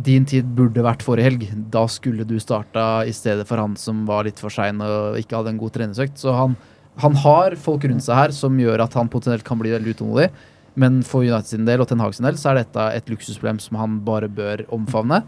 din tid burde vært forrige helg. Da skulle du starta i stedet for han som var litt for sein og ikke hadde en god treningsøkt. Så han, han har folk rundt seg her som gjør at han potensielt kan bli veldig utålmodig. Men for United sin del og Ten Hag sin del så er dette et luksusproblem som han bare bør omfavne.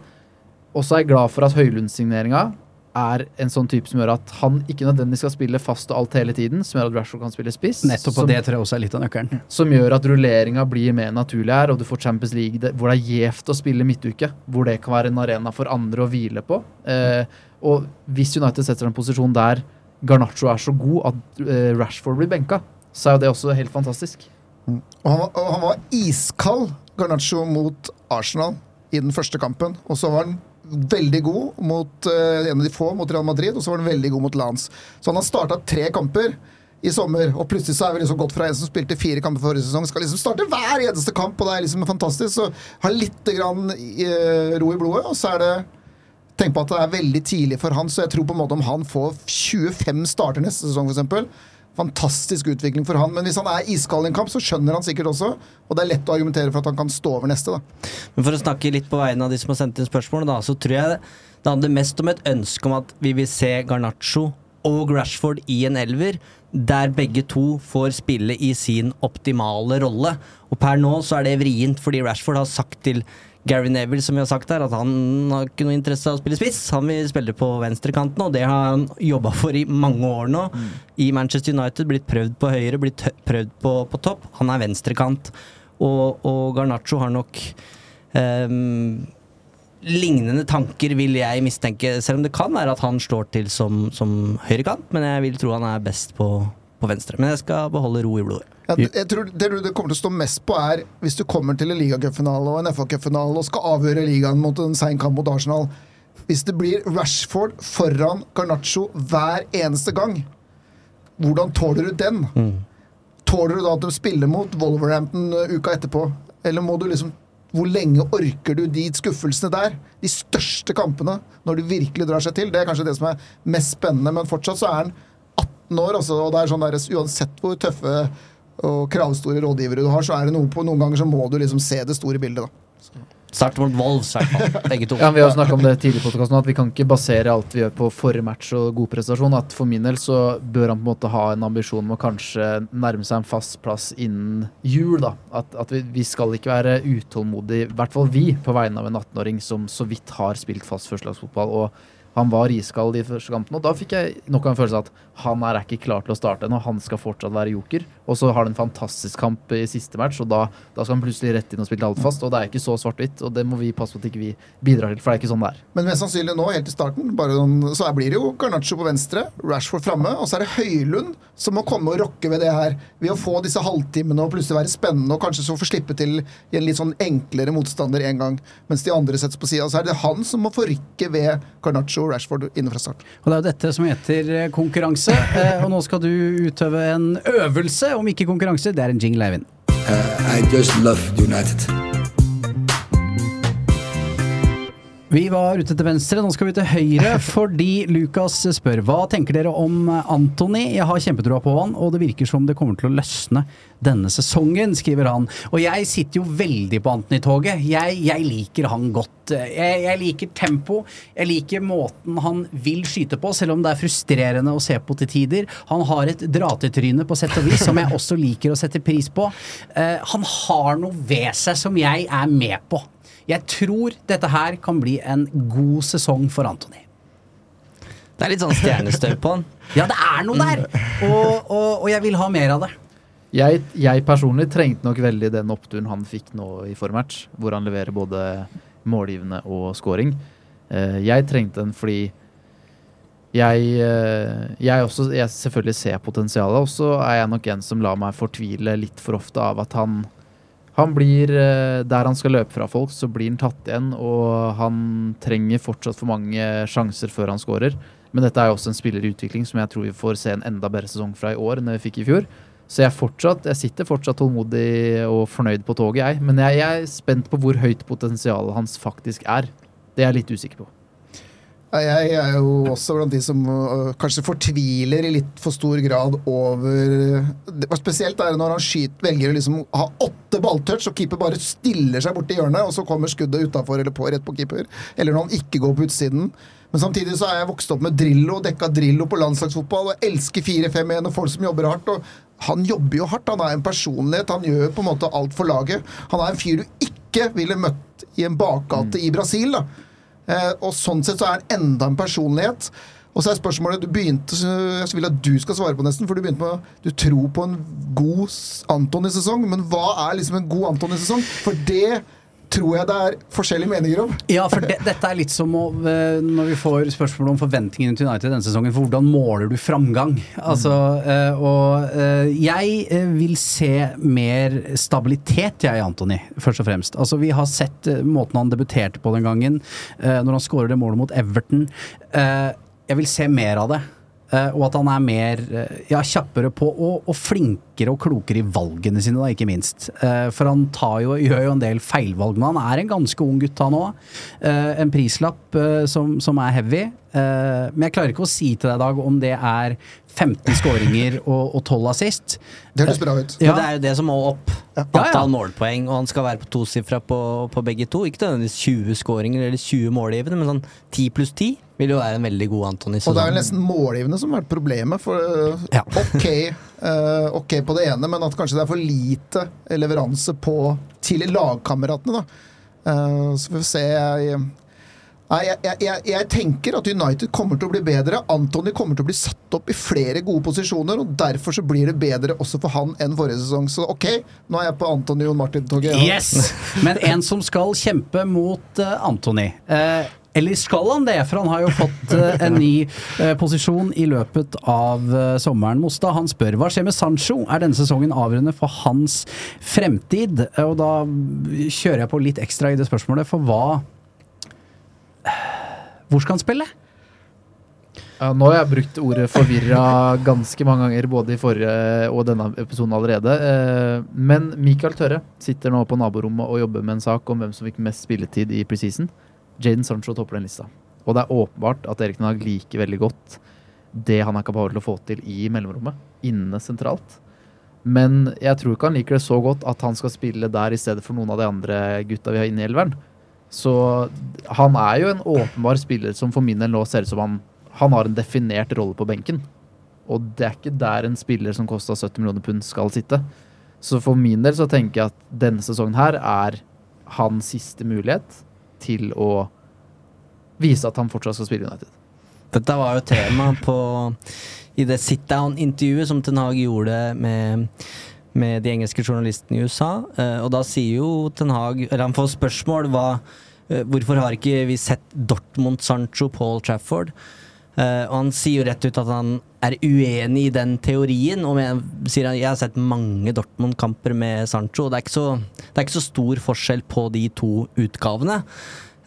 Og så er jeg glad for at Høylund-signeringa er en sånn type som gjør at han ikke nødvendigvis skal spille fast og alt hele tiden, som gjør at Rashford kan spille spiss. Nettopp, som, og det tror jeg også er litt av nøkkelen. som gjør at rulleringa blir mer naturlig her, og du får Champions League det, hvor det er gjevt å spille midtuke. Hvor det kan være en arena for andre å hvile på. Eh, og hvis United setter en posisjon der Garnaccio er så god at eh, Rashford blir benka, så er jo det også helt fantastisk. Og han, var- han var iskald, Garnaccio, mot Arsenal i den første kampen. Og så var han veldig god mot uh, en av de få mot Real Madrid, og så var han veldig god mot Lans. Så han har starta tre kamper i sommer, og plutselig så er vi liksom gått fra en som spilte fire kamper forrige sesong, skal liksom starte hver eneste kamp, og det er liksom fantastisk. Så ha litt grann, uh, ro i blodet, og så er det Tenk på at det er veldig tidlig for han, så jeg tror på en måte om han får 25 starter neste sesong, f.eks. Fantastisk utvikling for han. Men hvis han er iskald i en kamp, så skjønner han sikkert også. Og det er lett å argumentere for at han kan stå over neste, da. Men for å snakke litt på vegne av de som har sendt inn spørsmål, da, så tror jeg det handler mest om et ønske om at vi vil se Garnaccio og Rashford i en elver, der begge to får spille i sin optimale rolle. Og per nå så er det vrient, fordi Rashford har sagt til Gary Neville, som vi har sagt her, at han har ikke noe interesse av å spille spiss. Han vil spille på venstrekanten, og det har han jobba for i mange år nå. Mm. I Manchester United, blitt prøvd på høyre, blitt prøvd på, på topp. Han er venstrekant. Og, og Garnaccio har nok um, lignende tanker, vil jeg mistenke. Selv om det kan være at han slår til som, som høyrekant, men jeg vil tro han er best på, på venstre. Men jeg skal beholde ro i blodet. Ja, jeg tror Det du kommer til å stå mest på, er hvis du kommer til en ligacupfinale og en FA-cupfinale og skal avgjøre ligaen mot en sein kamp mot Arsenal. Hvis det blir Rashford foran Garnaccio hver eneste gang, hvordan tåler du den? Mm. Tåler du da at du spiller mot Wolverhampton uh, uka etterpå? Eller må du liksom Hvor lenge orker du de skuffelsene der? De største kampene, når du virkelig drar seg til. Det er kanskje det som er mest spennende, men fortsatt så er han 18 år, altså, og det er sånn der, uansett hvor tøffe og kravstore rådgivere du har, så er det noe på noen ganger så må du liksom se det store bildet. da. Start mot Wolves. Begge to. Ja, vi har snakka om det tidligere i podkasten, at vi kan ikke basere alt vi gjør på forrige match og god prestasjon. At For min del så bør han på en måte ha en ambisjon om å kanskje nærme seg en fast plass innen jul. da. At, at vi, vi, skal ikke være utålmodige, i hvert fall vi, på vegne av en 18-åring som så vidt har spilt fast førstelagsfotball. og han var iskald i første kampen, og da fikk jeg nok av en følelse av at han er ikke klar til å starte ennå. Han skal fortsatt være joker. Og så har han en fantastisk kamp i siste match, og da, da skal han plutselig rett inn og spille fast, Og det er ikke så svart-hvitt, og det må vi passe på at ikke vi bidrar til, for det er ikke sånn det er. Men mest sannsynlig nå, helt i starten, noen, så blir det jo Garnaccio på venstre, Rashford framme, og så er det Høylund som må komme og rokke ved det her. Ved å få disse halvtimene og plutselig være spennende, og kanskje så få slippe til i en litt sånn enklere motstander en gang, mens de andre settes på sida. Så er det han som må forrykke ved Garnaccio og Rashford inne fra start. Og det er jo dette som heter konkurranse, eh, og nå skal du utøve en øvelse om ikke konkurranse. Det er en jingle, Eivind. Uh, I just love United. Vi var ute til venstre, nå skal vi til høyre, fordi Lukas spør hva tenker dere om Antony? Jeg har kjempetroa på han, og det virker som det kommer til å løsne denne sesongen, skriver han. Og jeg sitter jo veldig på Antony-toget. Jeg, jeg, liker han godt. Jeg, jeg, liker tempo, jeg liker måten han vil skyte på, selv om det er frustrerende å se på til tider. Han har et dratetryne på sett og vis som jeg også liker å sette pris på. Uh, han har noe ved seg som jeg er med på. Jeg tror dette her kan bli en god sesong for Antony. Det er litt sånn stjernestøv på han. ja, det er noe der! Og, og, og, jeg vil ha mer av det. Jeg, jeg, personlig trengte nok veldig den oppturen han fikk nå i formatch, hvor han leverer både målgivende og scoring. Eh, jeg trengte den fordi jeg, eh, jeg, også, jeg selvfølgelig ser potensialet, og så er jeg nok en som lar meg fortvile litt for ofte av at han han blir, eh, Der han skal løpe fra folk, så blir han tatt igjen, og han trenger fortsatt for mange sjanser før han skårer. Men dette er jo også en spiller i utvikling som jeg tror vi får se en enda bedre sesong fra i år enn vi fikk i fjor. Så jeg, fortsatt, jeg sitter fortsatt tålmodig og fornøyd på toget, jeg. Men jeg, jeg er spent på hvor høyt potensialet hans faktisk er. Det er jeg litt usikker på. Jeg er jo også blant de som uh, kanskje fortviler i litt for stor grad over Spesielt er det når han skyter, velger å liksom ha åtte balltouch, og keeper bare stiller seg borti hjørnet, og så kommer skuddet utafor eller på rett på keeper. Eller når han ikke går på utsiden. Men samtidig så er jeg vokst opp med Drillo, dekka Drillo på landslagsfotball og elsker 4-5-1 og folk som jobber hardt. og Han jobber jo hardt. Han er en personlighet. Han gjør på en måte alt for laget. Han er en fyr du ikke ville møtt i en bakgate i Brasil. da og sånn sett så er han enda en personlighet. Og så er spørsmålet du begynte, Jeg vil at du skal svare på, nesten. For du begynte med Du tror på en god Antony-sesong, men hva er liksom en god Antony-sesong? For det tror jeg det er forskjellige meninger om. Ja, for det, dette er litt som å, eh, når vi får spørsmål om forventningene til United denne sesongen. For hvordan måler du framgang? Altså, mm. og jeg vil se mer stabilitet, jeg, Antony, først og fremst. Altså, vi har sett måten han debuterte på den gangen, når han skårer det målet mot Everton. Jeg vil se mer av det. Eh, og at han er mer eh, ja, kjappere på og, og flinkere og klokere i valgene sine, da, ikke minst. Eh, For han tar jo, gjør jo en del feilvalg, men han er en ganske ung gutt han òg. En prislapp som, som er heavy. Eh, Men jeg klarer ikke å si til deg, Dag, om det er 15 skåringer og, og 12 assist. Det høres bra ut. Ja. det er jo det som må opp. Antall målpoeng, og han skal være på tosifra på, på begge to. Ikke nødvendigvis 20 skåringer eller 20 målgivende, men sånn 10 pluss 10 vil jo være en veldig god Antony. Og det er vel nesten målgivende som har vært problemet. For øh, ok, uh, ok på det ene, men at kanskje det er for lite leveranse på til lagkameratene. da. Eh, så får vi se. Jeg, jeg, jeg, jeg, jeg tenker at United kommer til å bli bedre. Antony kommer til å bli satt opp i flere gode posisjoner, og derfor så blir det bedre også for han enn forrige sesong. Så ok, nå er jeg på Antony og Martin-toget. ja. Yes! Men en som skal kjempe mot uh, Anthony. Eh, eller skal han det? For han har jo fått eh, en ny eh, posisjon i løpet av eh, sommeren. Mostad han spør hva skjer med Sancho? Er denne sesongen avgjørende for hans fremtid? Og da kjører jeg på litt ekstra i det spørsmålet, for hva Hvor skal han spille? Ja, nå har jeg brukt ordet forvirra ganske mange ganger, både i forrige og denne episoden allerede. Men Michael Tørre sitter nå på naborommet og jobber med en sak om hvem som fikk mest spilletid i preseason. Jaden Sancho topper den lista. Og det er åpenbart at Erik Ten liker veldig godt det han er kapabel til å få til i mellomrommet, inne sentralt. Men jeg tror ikke han liker det så godt at han skal spille der i stedet for noen av de andre gutta vi har inne i elveren. Så han er jo en åpenbar spiller som for min del nå ser ut som han han har en definert rolle på benken. Og det er ikke der en spiller som kosta 70 millioner pund skal sitte. Så for min del så tenker jeg at denne sesongen her er hans siste mulighet til å vise at han fortsatt skal spille United. Dette var jo tema på i det sit-down-intervjuet som Ten Hag gjorde med, med de engelske journalistene i USA. Eh, og da sier jo Ten Hag Eller han får spørsmål hva, eh, hvorfor har ikke vi sett Dortmund, Sancho, Paul Trafford? Eh, og han sier jo rett ut at han er uenig i den teorien. Og jeg, sier han, jeg har sett mange Dortmund-kamper med Sancho, og det er, så, det er ikke så stor forskjell på de to utgavene.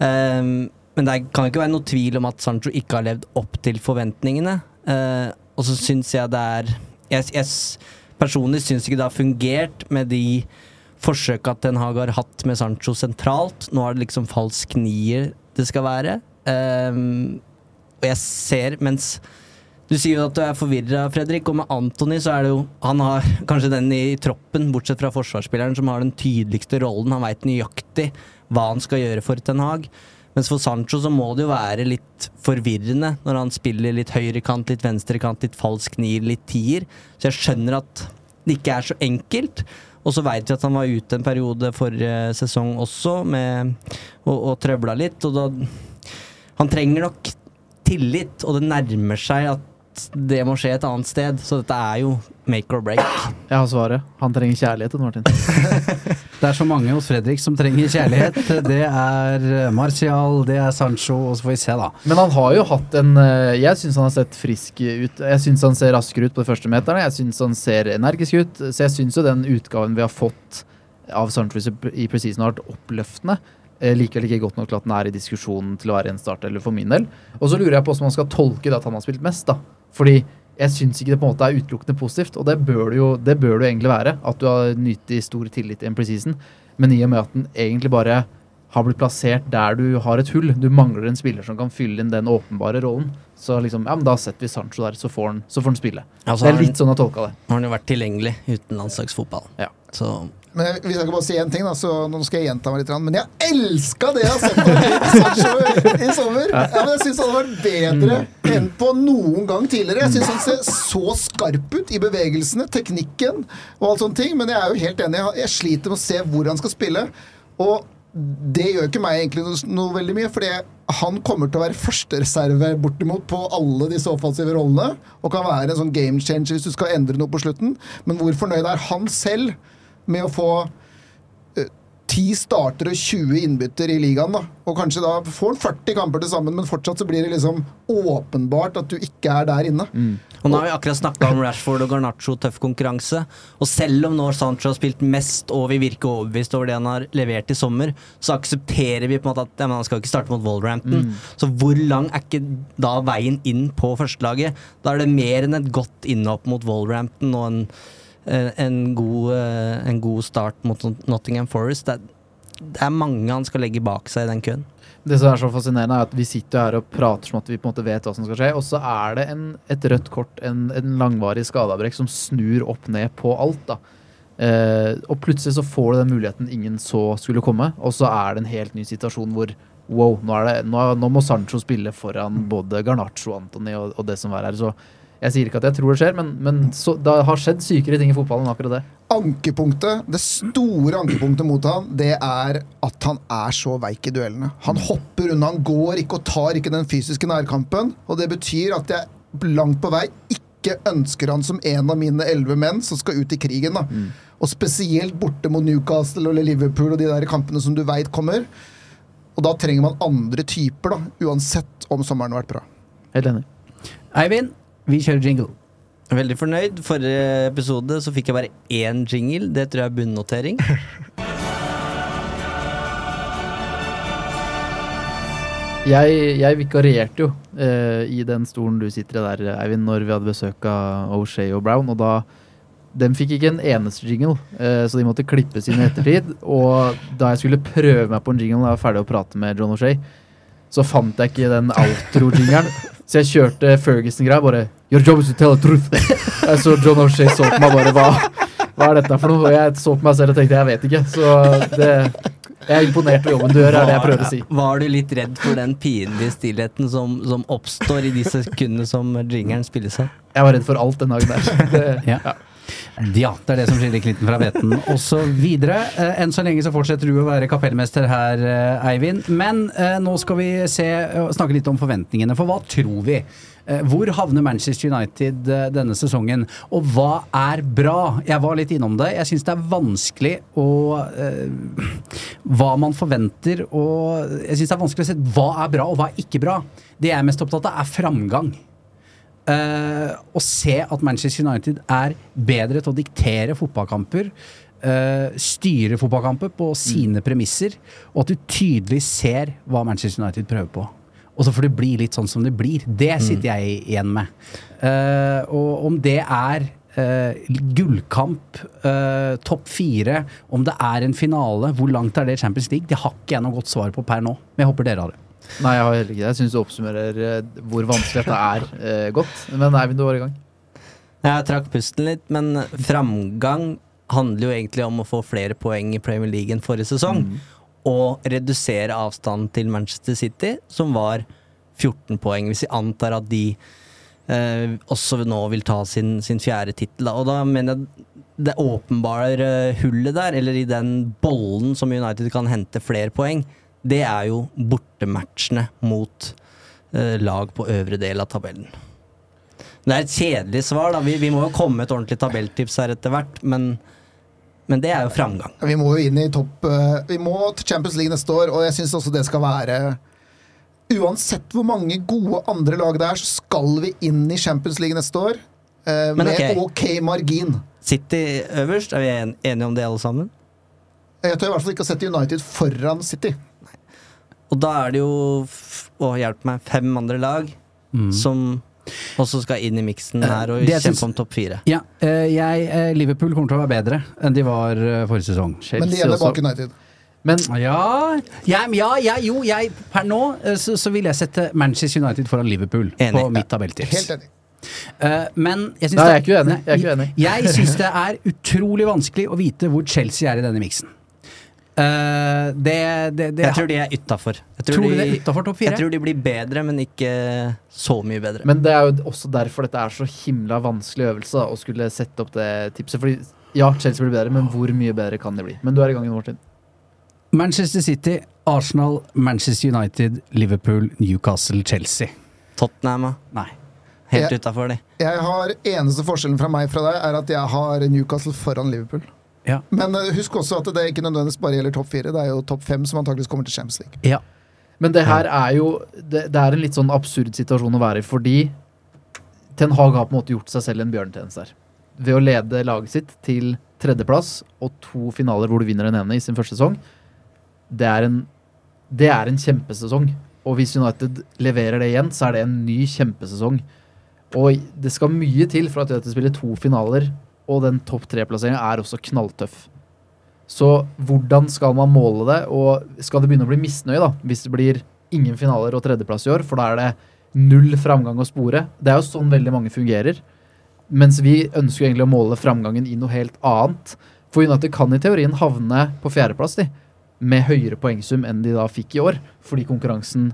Um, men det kan ikke være noe tvil om at Sancho ikke har levd opp til forventningene. Uh, og så syns jeg det er Jeg, jeg personlig syns ikke det har fungert med de forsøka Ten Hag har hatt med Sancho sentralt. Nå er det liksom falsk nier det skal være. Um, og jeg ser, mens du sier jo at du er forvirra, Fredrik, og med Antony så er det jo Han har kanskje den i troppen, bortsett fra forsvarsspilleren, som har den tydeligste rollen. Han veit nøyaktig hva han skal gjøre for Ten Hag. Mens for Sancho så må det jo være litt forvirrende når han spiller litt høyrekant, litt venstrekant, litt falsk nier, litt tier. Så jeg skjønner at det ikke er så enkelt. Og så veit vi at han var ute en periode forrige sesong også, med, og, og trøbla litt. Og da Han trenger nok tillit, og det nærmer seg at det må skje et annet sted. Så dette er jo make or break. Jeg har svaret. Han trenger kjærlighet, Martin. Det er så mange hos Fredrik som trenger kjærlighet. Det er Martial, det er Sancho, og så får vi se, da. Men han har jo hatt en eh, Jeg syns han har sett frisk ut. Jeg syns han ser raskere ut på de første meterne. Jeg syns han ser energisk ut. Så jeg syns jo den utgaven vi har fått av Sancho i Precision har vært oppløftende. Eh, Likevel ikke godt nok til at den er i diskusjonen til å være en startelver for min del. Og så lurer jeg på hvordan man skal tolke det at han har spilt mest, da. Fordi jeg syns ikke det på en måte er utelukkende positivt, og det bør det jo, det bør det egentlig være. At du har nytt i stor tillit i en preseason. Men i og med at den egentlig bare har blitt plassert der du har et hull, du mangler en spiller som kan fylle inn den åpenbare rollen, så liksom, ja, men da setter vi Sancho der, så får han, så får han spille. Altså, det er litt sånn jeg tolka det. Har han jo vært tilgjengelig uten landslagsfotball. Ja. Så Men jeg- hvis jeg kan bare si én ting, da, så nå skal jeg gjenta meg litt. Men jeg elska det jeg har sett på Sancho i sommer! Ja, men jeg syns han har vært bedre enn på noen gang tidligere. Jeg syns han ser så skarp ut i bevegelsene, teknikken og alt sånne ting. Men jeg er jo helt enig. Jeg- Jeg sliter med å se hvor han skal spille. Og det gjør ikke meg egentlig noe, noe veldig mye, fordi han kommer til å være førstereserve bortimot på alle disse offensive rollene, og kan være en sånn game changer hvis du skal endre noe på slutten. Men hvor fornøyd er han selv med å få ti 10 starter og 20 innbytter i ligaen, da. Og kanskje da får han 40 kamper til sammen, men fortsatt så blir det liksom åpenbart at du ikke er der inne. Og nå har vi akkurat snakka om Rashford og Garnaccio, tøff konkurranse. Og selv om nå Sancho har spilt mest og vi virker overbevist over det han har levert i sommer, så aksepterer vi på en måte at ja, han skal ikke starte mot Wolverhampton. Mm. Så hvor lang er ikke da veien inn på førstelaget? Da er det mer enn et godt innhopp mot Wolverhampton og en, en, en, god, eh, en god start mot Nottingham Forest. Det er, det er mange han skal legge bak seg i den køen. Det som er så fascinerende, er at vi sitter her og prater som at vi på en måte vet hva som skal skje, og så er det en, et rødt kort, en, en langvarig skadeavbrekk, som snur opp ned på alt. da. Eh, og plutselig så får du den muligheten ingen så skulle komme, og så er det en helt ny situasjon hvor wow, nå, det, nå, nå må Sancho spille foran både Garnaccio Antony og, og det som er her. Så jeg sier ikke at jeg tror det skjer, men, men så, det har skjedd sykere ting i fotballen enn akkurat det. Ankepunktet, det store ankepunktet mot han, det er at han er så veik i duellene. Han hopper unna, han går ikke og tar ikke den fysiske nærkampen. Og det betyr at jeg langt på vei ikke ønsker han som en av mine elleve menn som skal ut i krigen. da. Og spesielt borte mot Newcastle eller Liverpool og de der kampene som du veit kommer. Og da trenger man andre typer, da, uansett om sommeren har vært bra. Helt enig. Eivind, vi kjører jingle. Veldig fornøyd. Forrige episode så fikk jeg bare én jingle. Det tror jeg er bunnotering. Jeg, jeg vikarierte jo eh, i den stolen du sitter i der, Eivind, når vi hadde besøk av O'Shea og Brown, og da Den fikk ikke en eneste jingle, eh, så de måtte klippes inn i ettertid. Og da jeg skulle prøve meg på en jingle da jeg var ferdig å prate med John O'Shea, så fant jeg ikke den outro-jingeren. Så jeg kjørte Ferguson-greia, bare Your job is to tell the truth. Jeg så John O'Shea så på meg bare hva, hva er dette for noe? Og jeg så på meg selv og tenkte jeg vet ikke. Så det jeg er imponert over jobben du gjør, er det jeg prøver å si. Var du litt redd for den pinlige stillheten som, som oppstår i de sekundene som jingeren spilles av? Jeg var redd for alt den dagen der. Det, Ja. Ja, det er det som skiller klitten fra Veten videre. Eh, enn så lenge så fortsetter du å være kapellmester her, eh, Eivind. Men eh, nå skal vi se, snakke litt om forventningene, for hva tror vi? Hvor havner Manchester United denne sesongen, og hva er bra? Jeg var litt innom det. Jeg syns det er vanskelig å eh, Hva man forventer, og jeg syns det er vanskelig å se hva er bra, og hva er ikke bra. Det jeg er mest opptatt av, er framgang. Eh, å se at Manchester United er bedre til å diktere fotballkamper, uh, styre fotballkamper på sine premisser, og at du tydelig ser hva Manchester United prøver på. Og så får det bli litt sånn som det blir. Det sitter jeg igjen med. Uh, og om det er gullkamp, topp fire, om det er en finale, hvor langt er det Champions League? Det har ikke jeg noe godt svar på per nå, men jeg håper dere har det. Nei, jeg har heller ikke det. Jeg syns du oppsummerer eh, hvor vanskelig dette er eh, godt. Men Eivind, du var i gang. Jeg trakk pusten litt, men framgang handler jo egentlig om å få flere poeng i Premier League enn forrige sesong. Og redusere avstanden til Manchester City, som var 14 poeng. Hvis vi antar at de eh, også nå vil ta sin, sin fjerde tittel. Og da mener jeg det åpenbare hullet der, eller i den bollen som United kan hente flere poeng, det er jo bortematchene mot eh, lag på øvre del av tabellen. Det er et kjedelig svar, da. Vi, vi må jo komme med et ordentlig tabelltips her etter hvert, men, men det er jo framgang. Vi må jo inn i topp eh, Vi må til Champions League neste år, og jeg syns også det skal være Uansett hvor mange gode andre lag det er, så skal vi inn i Champions League neste år. Men med ok. ok margin. City øverst, er vi enige om det alle sammen? Jeg tør i hvert fall ikke å sette United foran City. Og da er det jo, å hjelpe meg, fem andre lag som også skal inn i miksen her og kjempe synes, om topp fire. Ja, eh, jeg, eh, Liverpool kommer til å være bedre enn de var eh, forrige sesong. Men de gjelder bak United. Men Ja, ja, ja, ja jo, jeg, per nå eh, så, så vil jeg sette Manchester United foran Liverpool Enig. på mitt tabelltips. Helt enig. Eh, men jeg syns det- jeg er ikke uenig. Jeg ikke uenig. Jeg syns det er utrolig vanskelig å vite hvor Chelsea er i denne miksen. Eh, det, det, det Jeg tror de er utafor. Tror du det er utenfor topp? Jeg tror de blir bedre, men ikke så mye bedre. Men det er jo også derfor dette er så himla vanskelig øvelse da, å skulle sette opp det tipset. Fordi ja, Chelsea blir bedre, men hvor mye bedre kan de bli? Men du er i gang, Martin. Manchester City, Arsenal, Manchester United, Liverpool, Newcastle, Chelsea. Tottenham. Nei. Helt Jeg- utafor, de. Jeg har Eneste forskjellen fra meg fra deg er at jeg har Newcastle foran Liverpool. Ja. Men eh, husk også at det ikke nødvendigvis bare gjelder topp fire. Det er jo topp fem som antakeligvis kommer til Champions League. Ja. Men det her er jo det, det er en litt sånn absurd situasjon å være i, fordi Ten Hag har på en måte gjort seg selv en bjørnetjeneste her. Ved å lede laget sitt til tredjeplass og to finaler hvor du vinner den ene i sin første sesong. Det er en, det er en kjempesesong. Og hvis United leverer det igjen, så er det en ny kjempesesong. Og det skal mye til for at United spiller to finaler, og den topp tre-plasseringa er også knalltøff. Så hvordan skal man måle det, og skal det begynne å bli misnøye da, hvis det blir ingen finaler og tredjeplass i år, for da er det null framgang å spore. Det er jo sånn veldig mange fungerer. Mens vi ønsker egentlig å måle framgangen i noe helt annet. For United kan i teorien havne på fjerdeplass, de, med høyere poengsum enn de da fikk i år, fordi konkurransen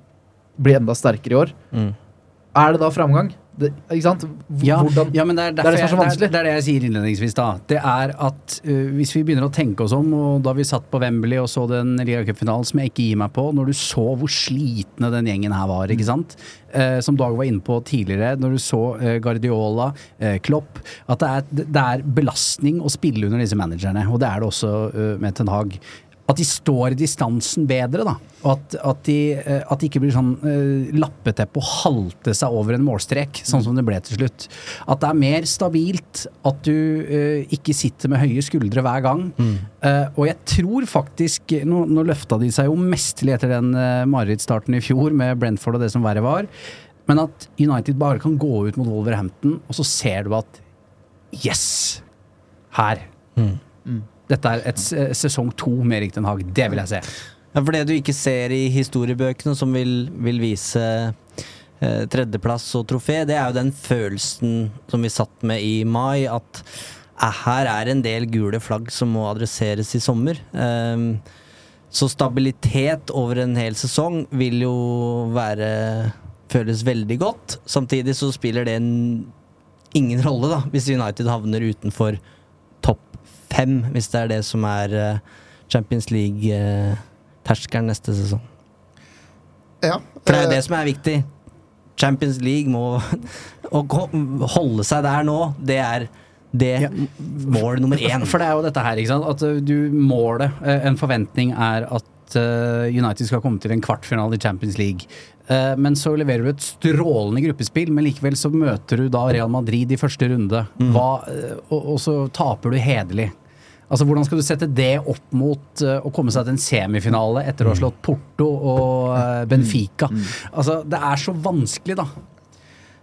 blir enda sterkere i år. Mm. Er det da framgang? Det, ikke sant? H- Ja, ja, men det er, det er derfor det er så jeg-. Det, er, det er det jeg sier innledningsvis, da. Det er at uh, hvis vi begynner å tenke oss om, og da vi satt på Wembley og så den ligacupfinalen som jeg ikke gir meg på, når du så hvor slitne den gjengen her var, ikke sant. Uh, som Dag var inne på tidligere, når du så uh, Guardiola, Klopp, at det er, det belastning å spille under disse managerne, og det er det også med Ten Hag. At de står i distansen bedre, da. Og at, at, de, eh, at de ikke blir sånn uh, lappeteppe og halte seg over en målstrek, sånn som det ble til slutt. At det er mer stabilt, at du uh, ikke sitter med høye skuldre hver gang. Eh, og jeg tror faktisk Nå, nå løfta de seg jo mesterlig etter den uh, marerittstarten i fjor med Brentford og det som verre var. Men at United bare kan gå ut mot Wolverhampton, og så ser du at Yes! Her. Dette er et eh, sesong to med Erik Den Haag. Det vil jeg se. Ja, for det du ikke ser i historiebøkene, som vil, vil vise eh, tredjeplass og trofé, det er jo den følelsen som vi satt med i mai, at eh, her er en del gule flagg som må adresseres i sommer. Eh, så stabilitet over en hel sesong vil jo være føles veldig godt. Samtidig så spiller det en, ingen rolle, da, hvis United havner utenfor fem, hvis det er det som er eh, Champions League-terskelen neste sesong. Ja, For det er jo eh, det som er viktig. Champions League må Å holde seg der nå, det er det mål nummer én. For det er jo dette her, ikke sant. At du målet, en forventning er at United skal komme til en kvartfinale i Champions League. Uh, Men så leverer du et strålende gruppespill, men likevel så møter du da Real Madrid i første runde. Hva, uh, og, og så taper du hederlig. Altså Hvordan skal du sette det opp mot uh, å komme seg til en semifinale etter å ha slått Porto og Benfica? Altså Det er så vanskelig, da.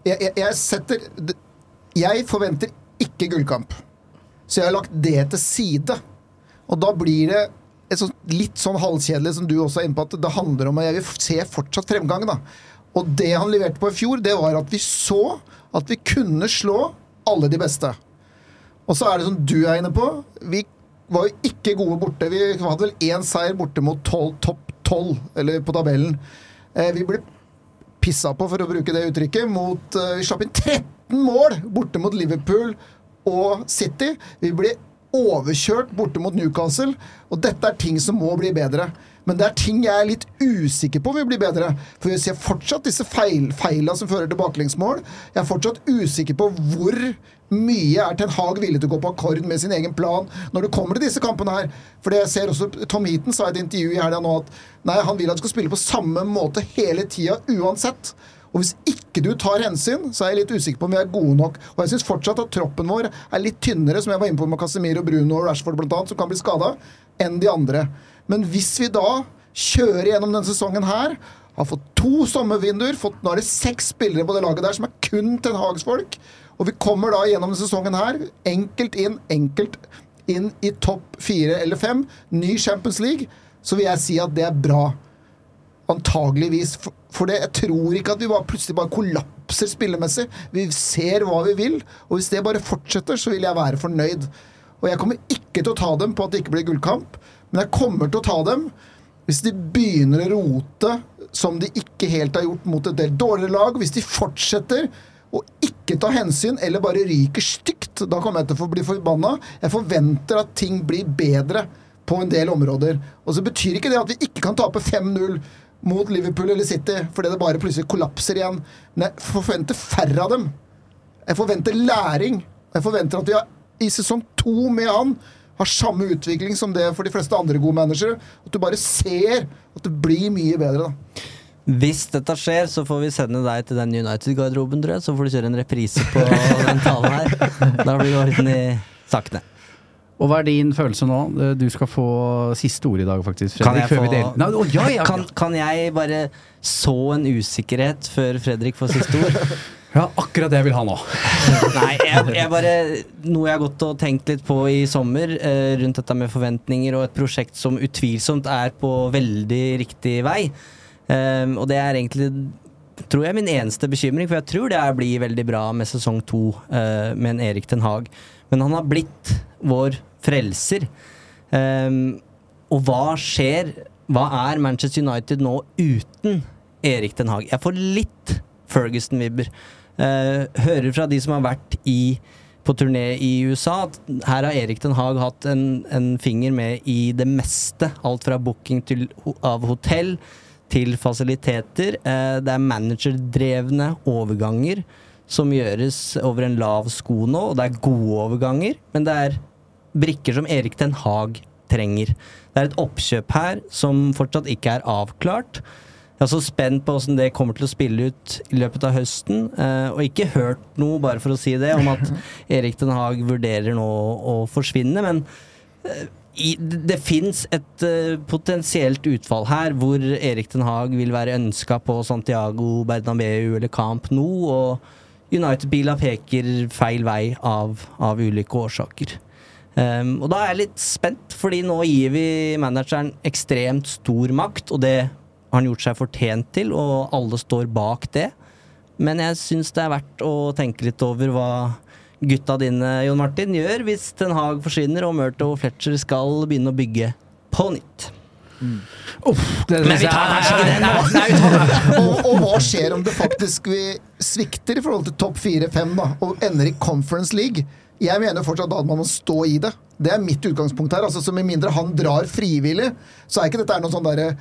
jeg, jeg, jeg setter Jeg forventer ikke gullkamp. Så jeg har lagt det til side. Og da blir det et sånt, litt sånn halvkjedelig som du også er inne på, at det handler om at jeg vil se fortsatt fremgang. da. Og det han leverte på i fjor, det var at vi så at vi kunne slå alle de beste. Og så er det som du er inne på, vi var jo ikke gode borte. Vi hadde vel én seier borte mot 12, topp tolv, på tabellen. Eh, vi ble pissa på, for å bruke det uttrykket, mot eh, Vi slapp inn 13 mål borte mot Liverpool og City. Vi ble overkjørt borte mot Newcastle, og dette er ting som må bli bedre. Men det er ting jeg er litt usikker på vil bli bedre. For vi ser fortsatt disse feil, feila som fører til baklengsmål. Jeg er fortsatt usikker på hvor mye er Ten Hag villig til å gå på akkord med sin egen plan når det kommer til disse kampene her. For jeg ser også Tom Heaton sa i et intervju i helga nå at nei, han vil at du skal spille på samme måte hele tida uansett. Og hvis ikke du tar hensyn, så er jeg litt usikker på om vi er gode nok. Og jeg syns fortsatt at troppen vår er litt tynnere, som jeg var inne på med Casemiro, Bruno og Rashford annet, som kan bli skada, enn de andre. Men hvis vi da kjører gjennom denne sesongen her, har fått to sommervinduer, fått, nå er det seks spillere på det laget der som er kun Ten Hags folk, og vi kommer da gjennom denne sesongen her, enkelt inn, enkelt inn i topp fire eller fem, ny Champions League, så vil jeg si at det er bra. Antageligvis. For, det, jeg tror ikke at vi bare plutselig bare kollapser spillemessig. Vi ser hva vi vil, og hvis det bare fortsetter, så vil jeg være fornøyd. Og jeg kommer ikke til å ta dem på at det ikke blir gullkamp, men jeg kommer til å ta dem hvis de begynner å rote som de ikke helt har gjort mot et del dårligere lag. Hvis de fortsetter å ikke ta hensyn eller bare ryker stygt, da kommer jeg til å bli forbanna. Jeg forventer at ting blir bedre på en del områder. Og så betyr ikke det at vi ikke kan tape 5-0 mot Liverpool eller City fordi det bare plutselig kollapser igjen. Men jeg forventer færre av dem. Jeg forventer læring. Jeg forventer at vi har, i sesong to med han har samme utvikling som det for de fleste andre gode managere. At du bare ser at det blir mye bedre, da. Hvis dette skjer, så får vi sende deg til den United-garderoben, tror jeg. Så får du kjøre en reprise på den talen her. Da blir det orden i sakene. Og hva er din følelse nå? Du skal få siste ord i dag, faktisk. Kan jeg, få, Nei, å, ja, ja, ja. Kan, kan jeg bare så en usikkerhet før Fredrik får siste ord? Ja, akkurat det jeg vil ha nå. Nei, jeg, jeg bare Noe jeg har gått og tenkt litt på i sommer, eh, rundt dette med forventninger og et prosjekt som utvilsomt er på veldig riktig vei. Um, og det er egentlig tror jeg min eneste bekymring, for jeg tror det blir veldig bra med sesong to uh, med en Erik Den Haag. Men han har blitt vår frelser. Um, og hva skjer? Hva er Manchester United nå uten Erik Den Haag? Jeg får litt Ferguson-vibber. Uh, hører fra de som har vært i, på turné i USA, at her har Erik Den Haag hatt en, en finger med i det meste. Alt fra booking til, av hotell til fasiliteter. Uh, det er managerdrevne overganger som gjøres over en lav sko nå, og det er gode overganger, men det er brikker som Erik Den Haag trenger. Det er et oppkjøp her som fortsatt ikke er avklart. Jeg er så spent på hvordan det kommer til å spille ut i løpet av høsten. Eh, og ikke hørt noe, bare for å si det, om at Erik Den Haag vurderer nå å forsvinne. Men eh, det fins et eh, potensielt utfall her hvor Erik Den Haag vil være ønska på Santiago Bernabeu eller Camp Nou, og United-bila peker feil vei av, av ulike årsaker. Um, og da er jeg litt spent, fordi nå gir vi manageren ekstremt stor makt, og det har han gjort seg fortjent til, og alle står bak det. Men jeg syns det er verdt å tenke litt over hva gutta dine, Jon Martin, gjør hvis Ten Hag forsvinner og Murto og Fletcher skal begynne å bygge på nytt. Uff, det, Men vi tar kanskje ikke det nå! og, og hva skjer om det faktisk vi svikter i forhold til topp fire-fem og ender i Conference League? Jeg mener fortsatt at man må stå i det. Det er mitt utgangspunkt her. altså så Med mindre han drar frivillig, så er ikke dette noe sånn derre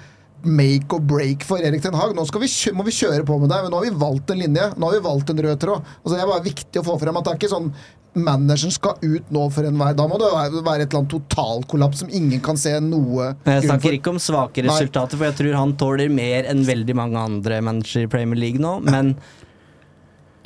make or break for Erik Ten Hag. Nå skal vi, må vi kjøre på med det, men nå har vi valgt en linje. Nå har vi valgt en rød tråd. Altså Det er bare viktig å få frem at det er ikke sånn manageren skal ut nå for enhver Da må det være et eller annet totalkollaps som ingen kan se noe jeg snakker ikke om svake resultater, for jeg tror han tåler mer enn veldig mange andre managere i Premier League nå. Men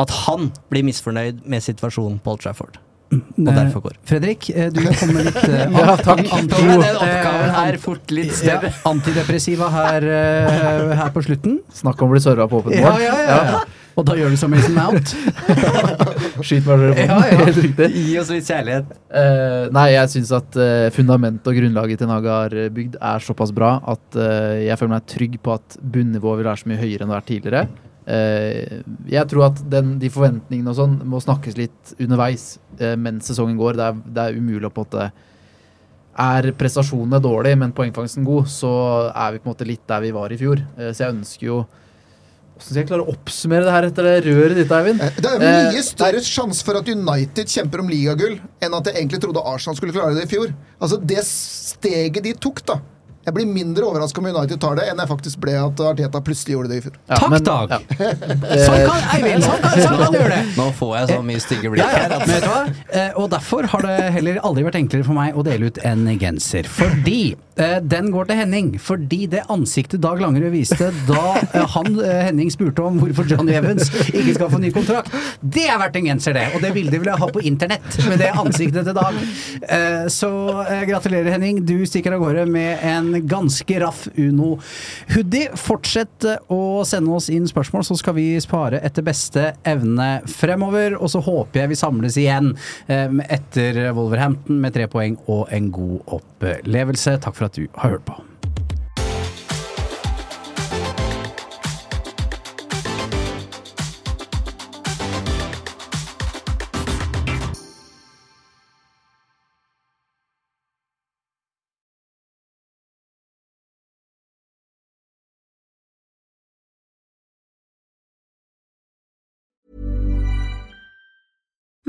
at han blir misfornøyd med situasjonen på Old Trafford. Og derfor går. Fredrik, eh, du kom med litt uh, Ja, takk. den eh, oppgaven her fort litt Ja, antidepressiva her, uh, her på slutten. Snakk om å bli serva på åpent Ja, mål. ja, ja, ja. Og da gjør du som Mason Mount. Skyt meg dere på Ja, ja. Helt riktig. Gi oss litt kjærlighet. Uh, nei, jeg syns at uh, fundamentet og grunnlaget til Naga har eh, bygd, er såpass bra at uh, jeg føler meg trygg på at bunnivået vil være så mye høyere enn det har vært tidligere. Eh, jeg tror at den, de forventningene og sånn må snakkes litt underveis eh, mens sesongen går. Det er, det er umulig å på en måte Er prestasjonene dårlige, men poengfangsten god, så er vi på en måte litt der vi var i fjor. Eh, så jeg ønsker jo Hvordan skal jeg klare å oppsummere det her etter det røret ditt, Eivind? Det er Eh, mye større sjanse for at United kjemper om ligagull enn at jeg egentlig trodde Arsenal skulle klare det i fjor. Altså Det steget de tok, da. Jeg blir mindre overraska om United tar det, enn jeg faktisk ble at Arteta plutselig gjorde det i fjor. Ja, Takk, men- Dag. ja. Sånn kan Eivind sånn kan, sånn kan du gjøre det! Nå får jeg så mye stygge blikk Ja, ja, her. du hva? Eh, og derfor har det heller aldri vært enklere for meg å dele ut en genser. Fordi eh, den går til Henning. Fordi det ansiktet Dag Langerød viste da eh, han eh, Henning spurte om hvorfor Johnny Evans ikke skal få ny kontrakt, det er verdt en genser, det! Og det bildet vil jeg ha på internett, med det ansiktet til Dag. Eh, så eh, gratulerer, Henning. Du stikker av gårde med en ganske raff Uno hoodie. Fortsett eh, å sende oss inn spørsmål, så skal vi spare etter beste evne fremover. Og så håper jeg vi samles igjen eh, etter Wolverhampton med tre poeng og en god opplevelse. Takk for at du har hørt på.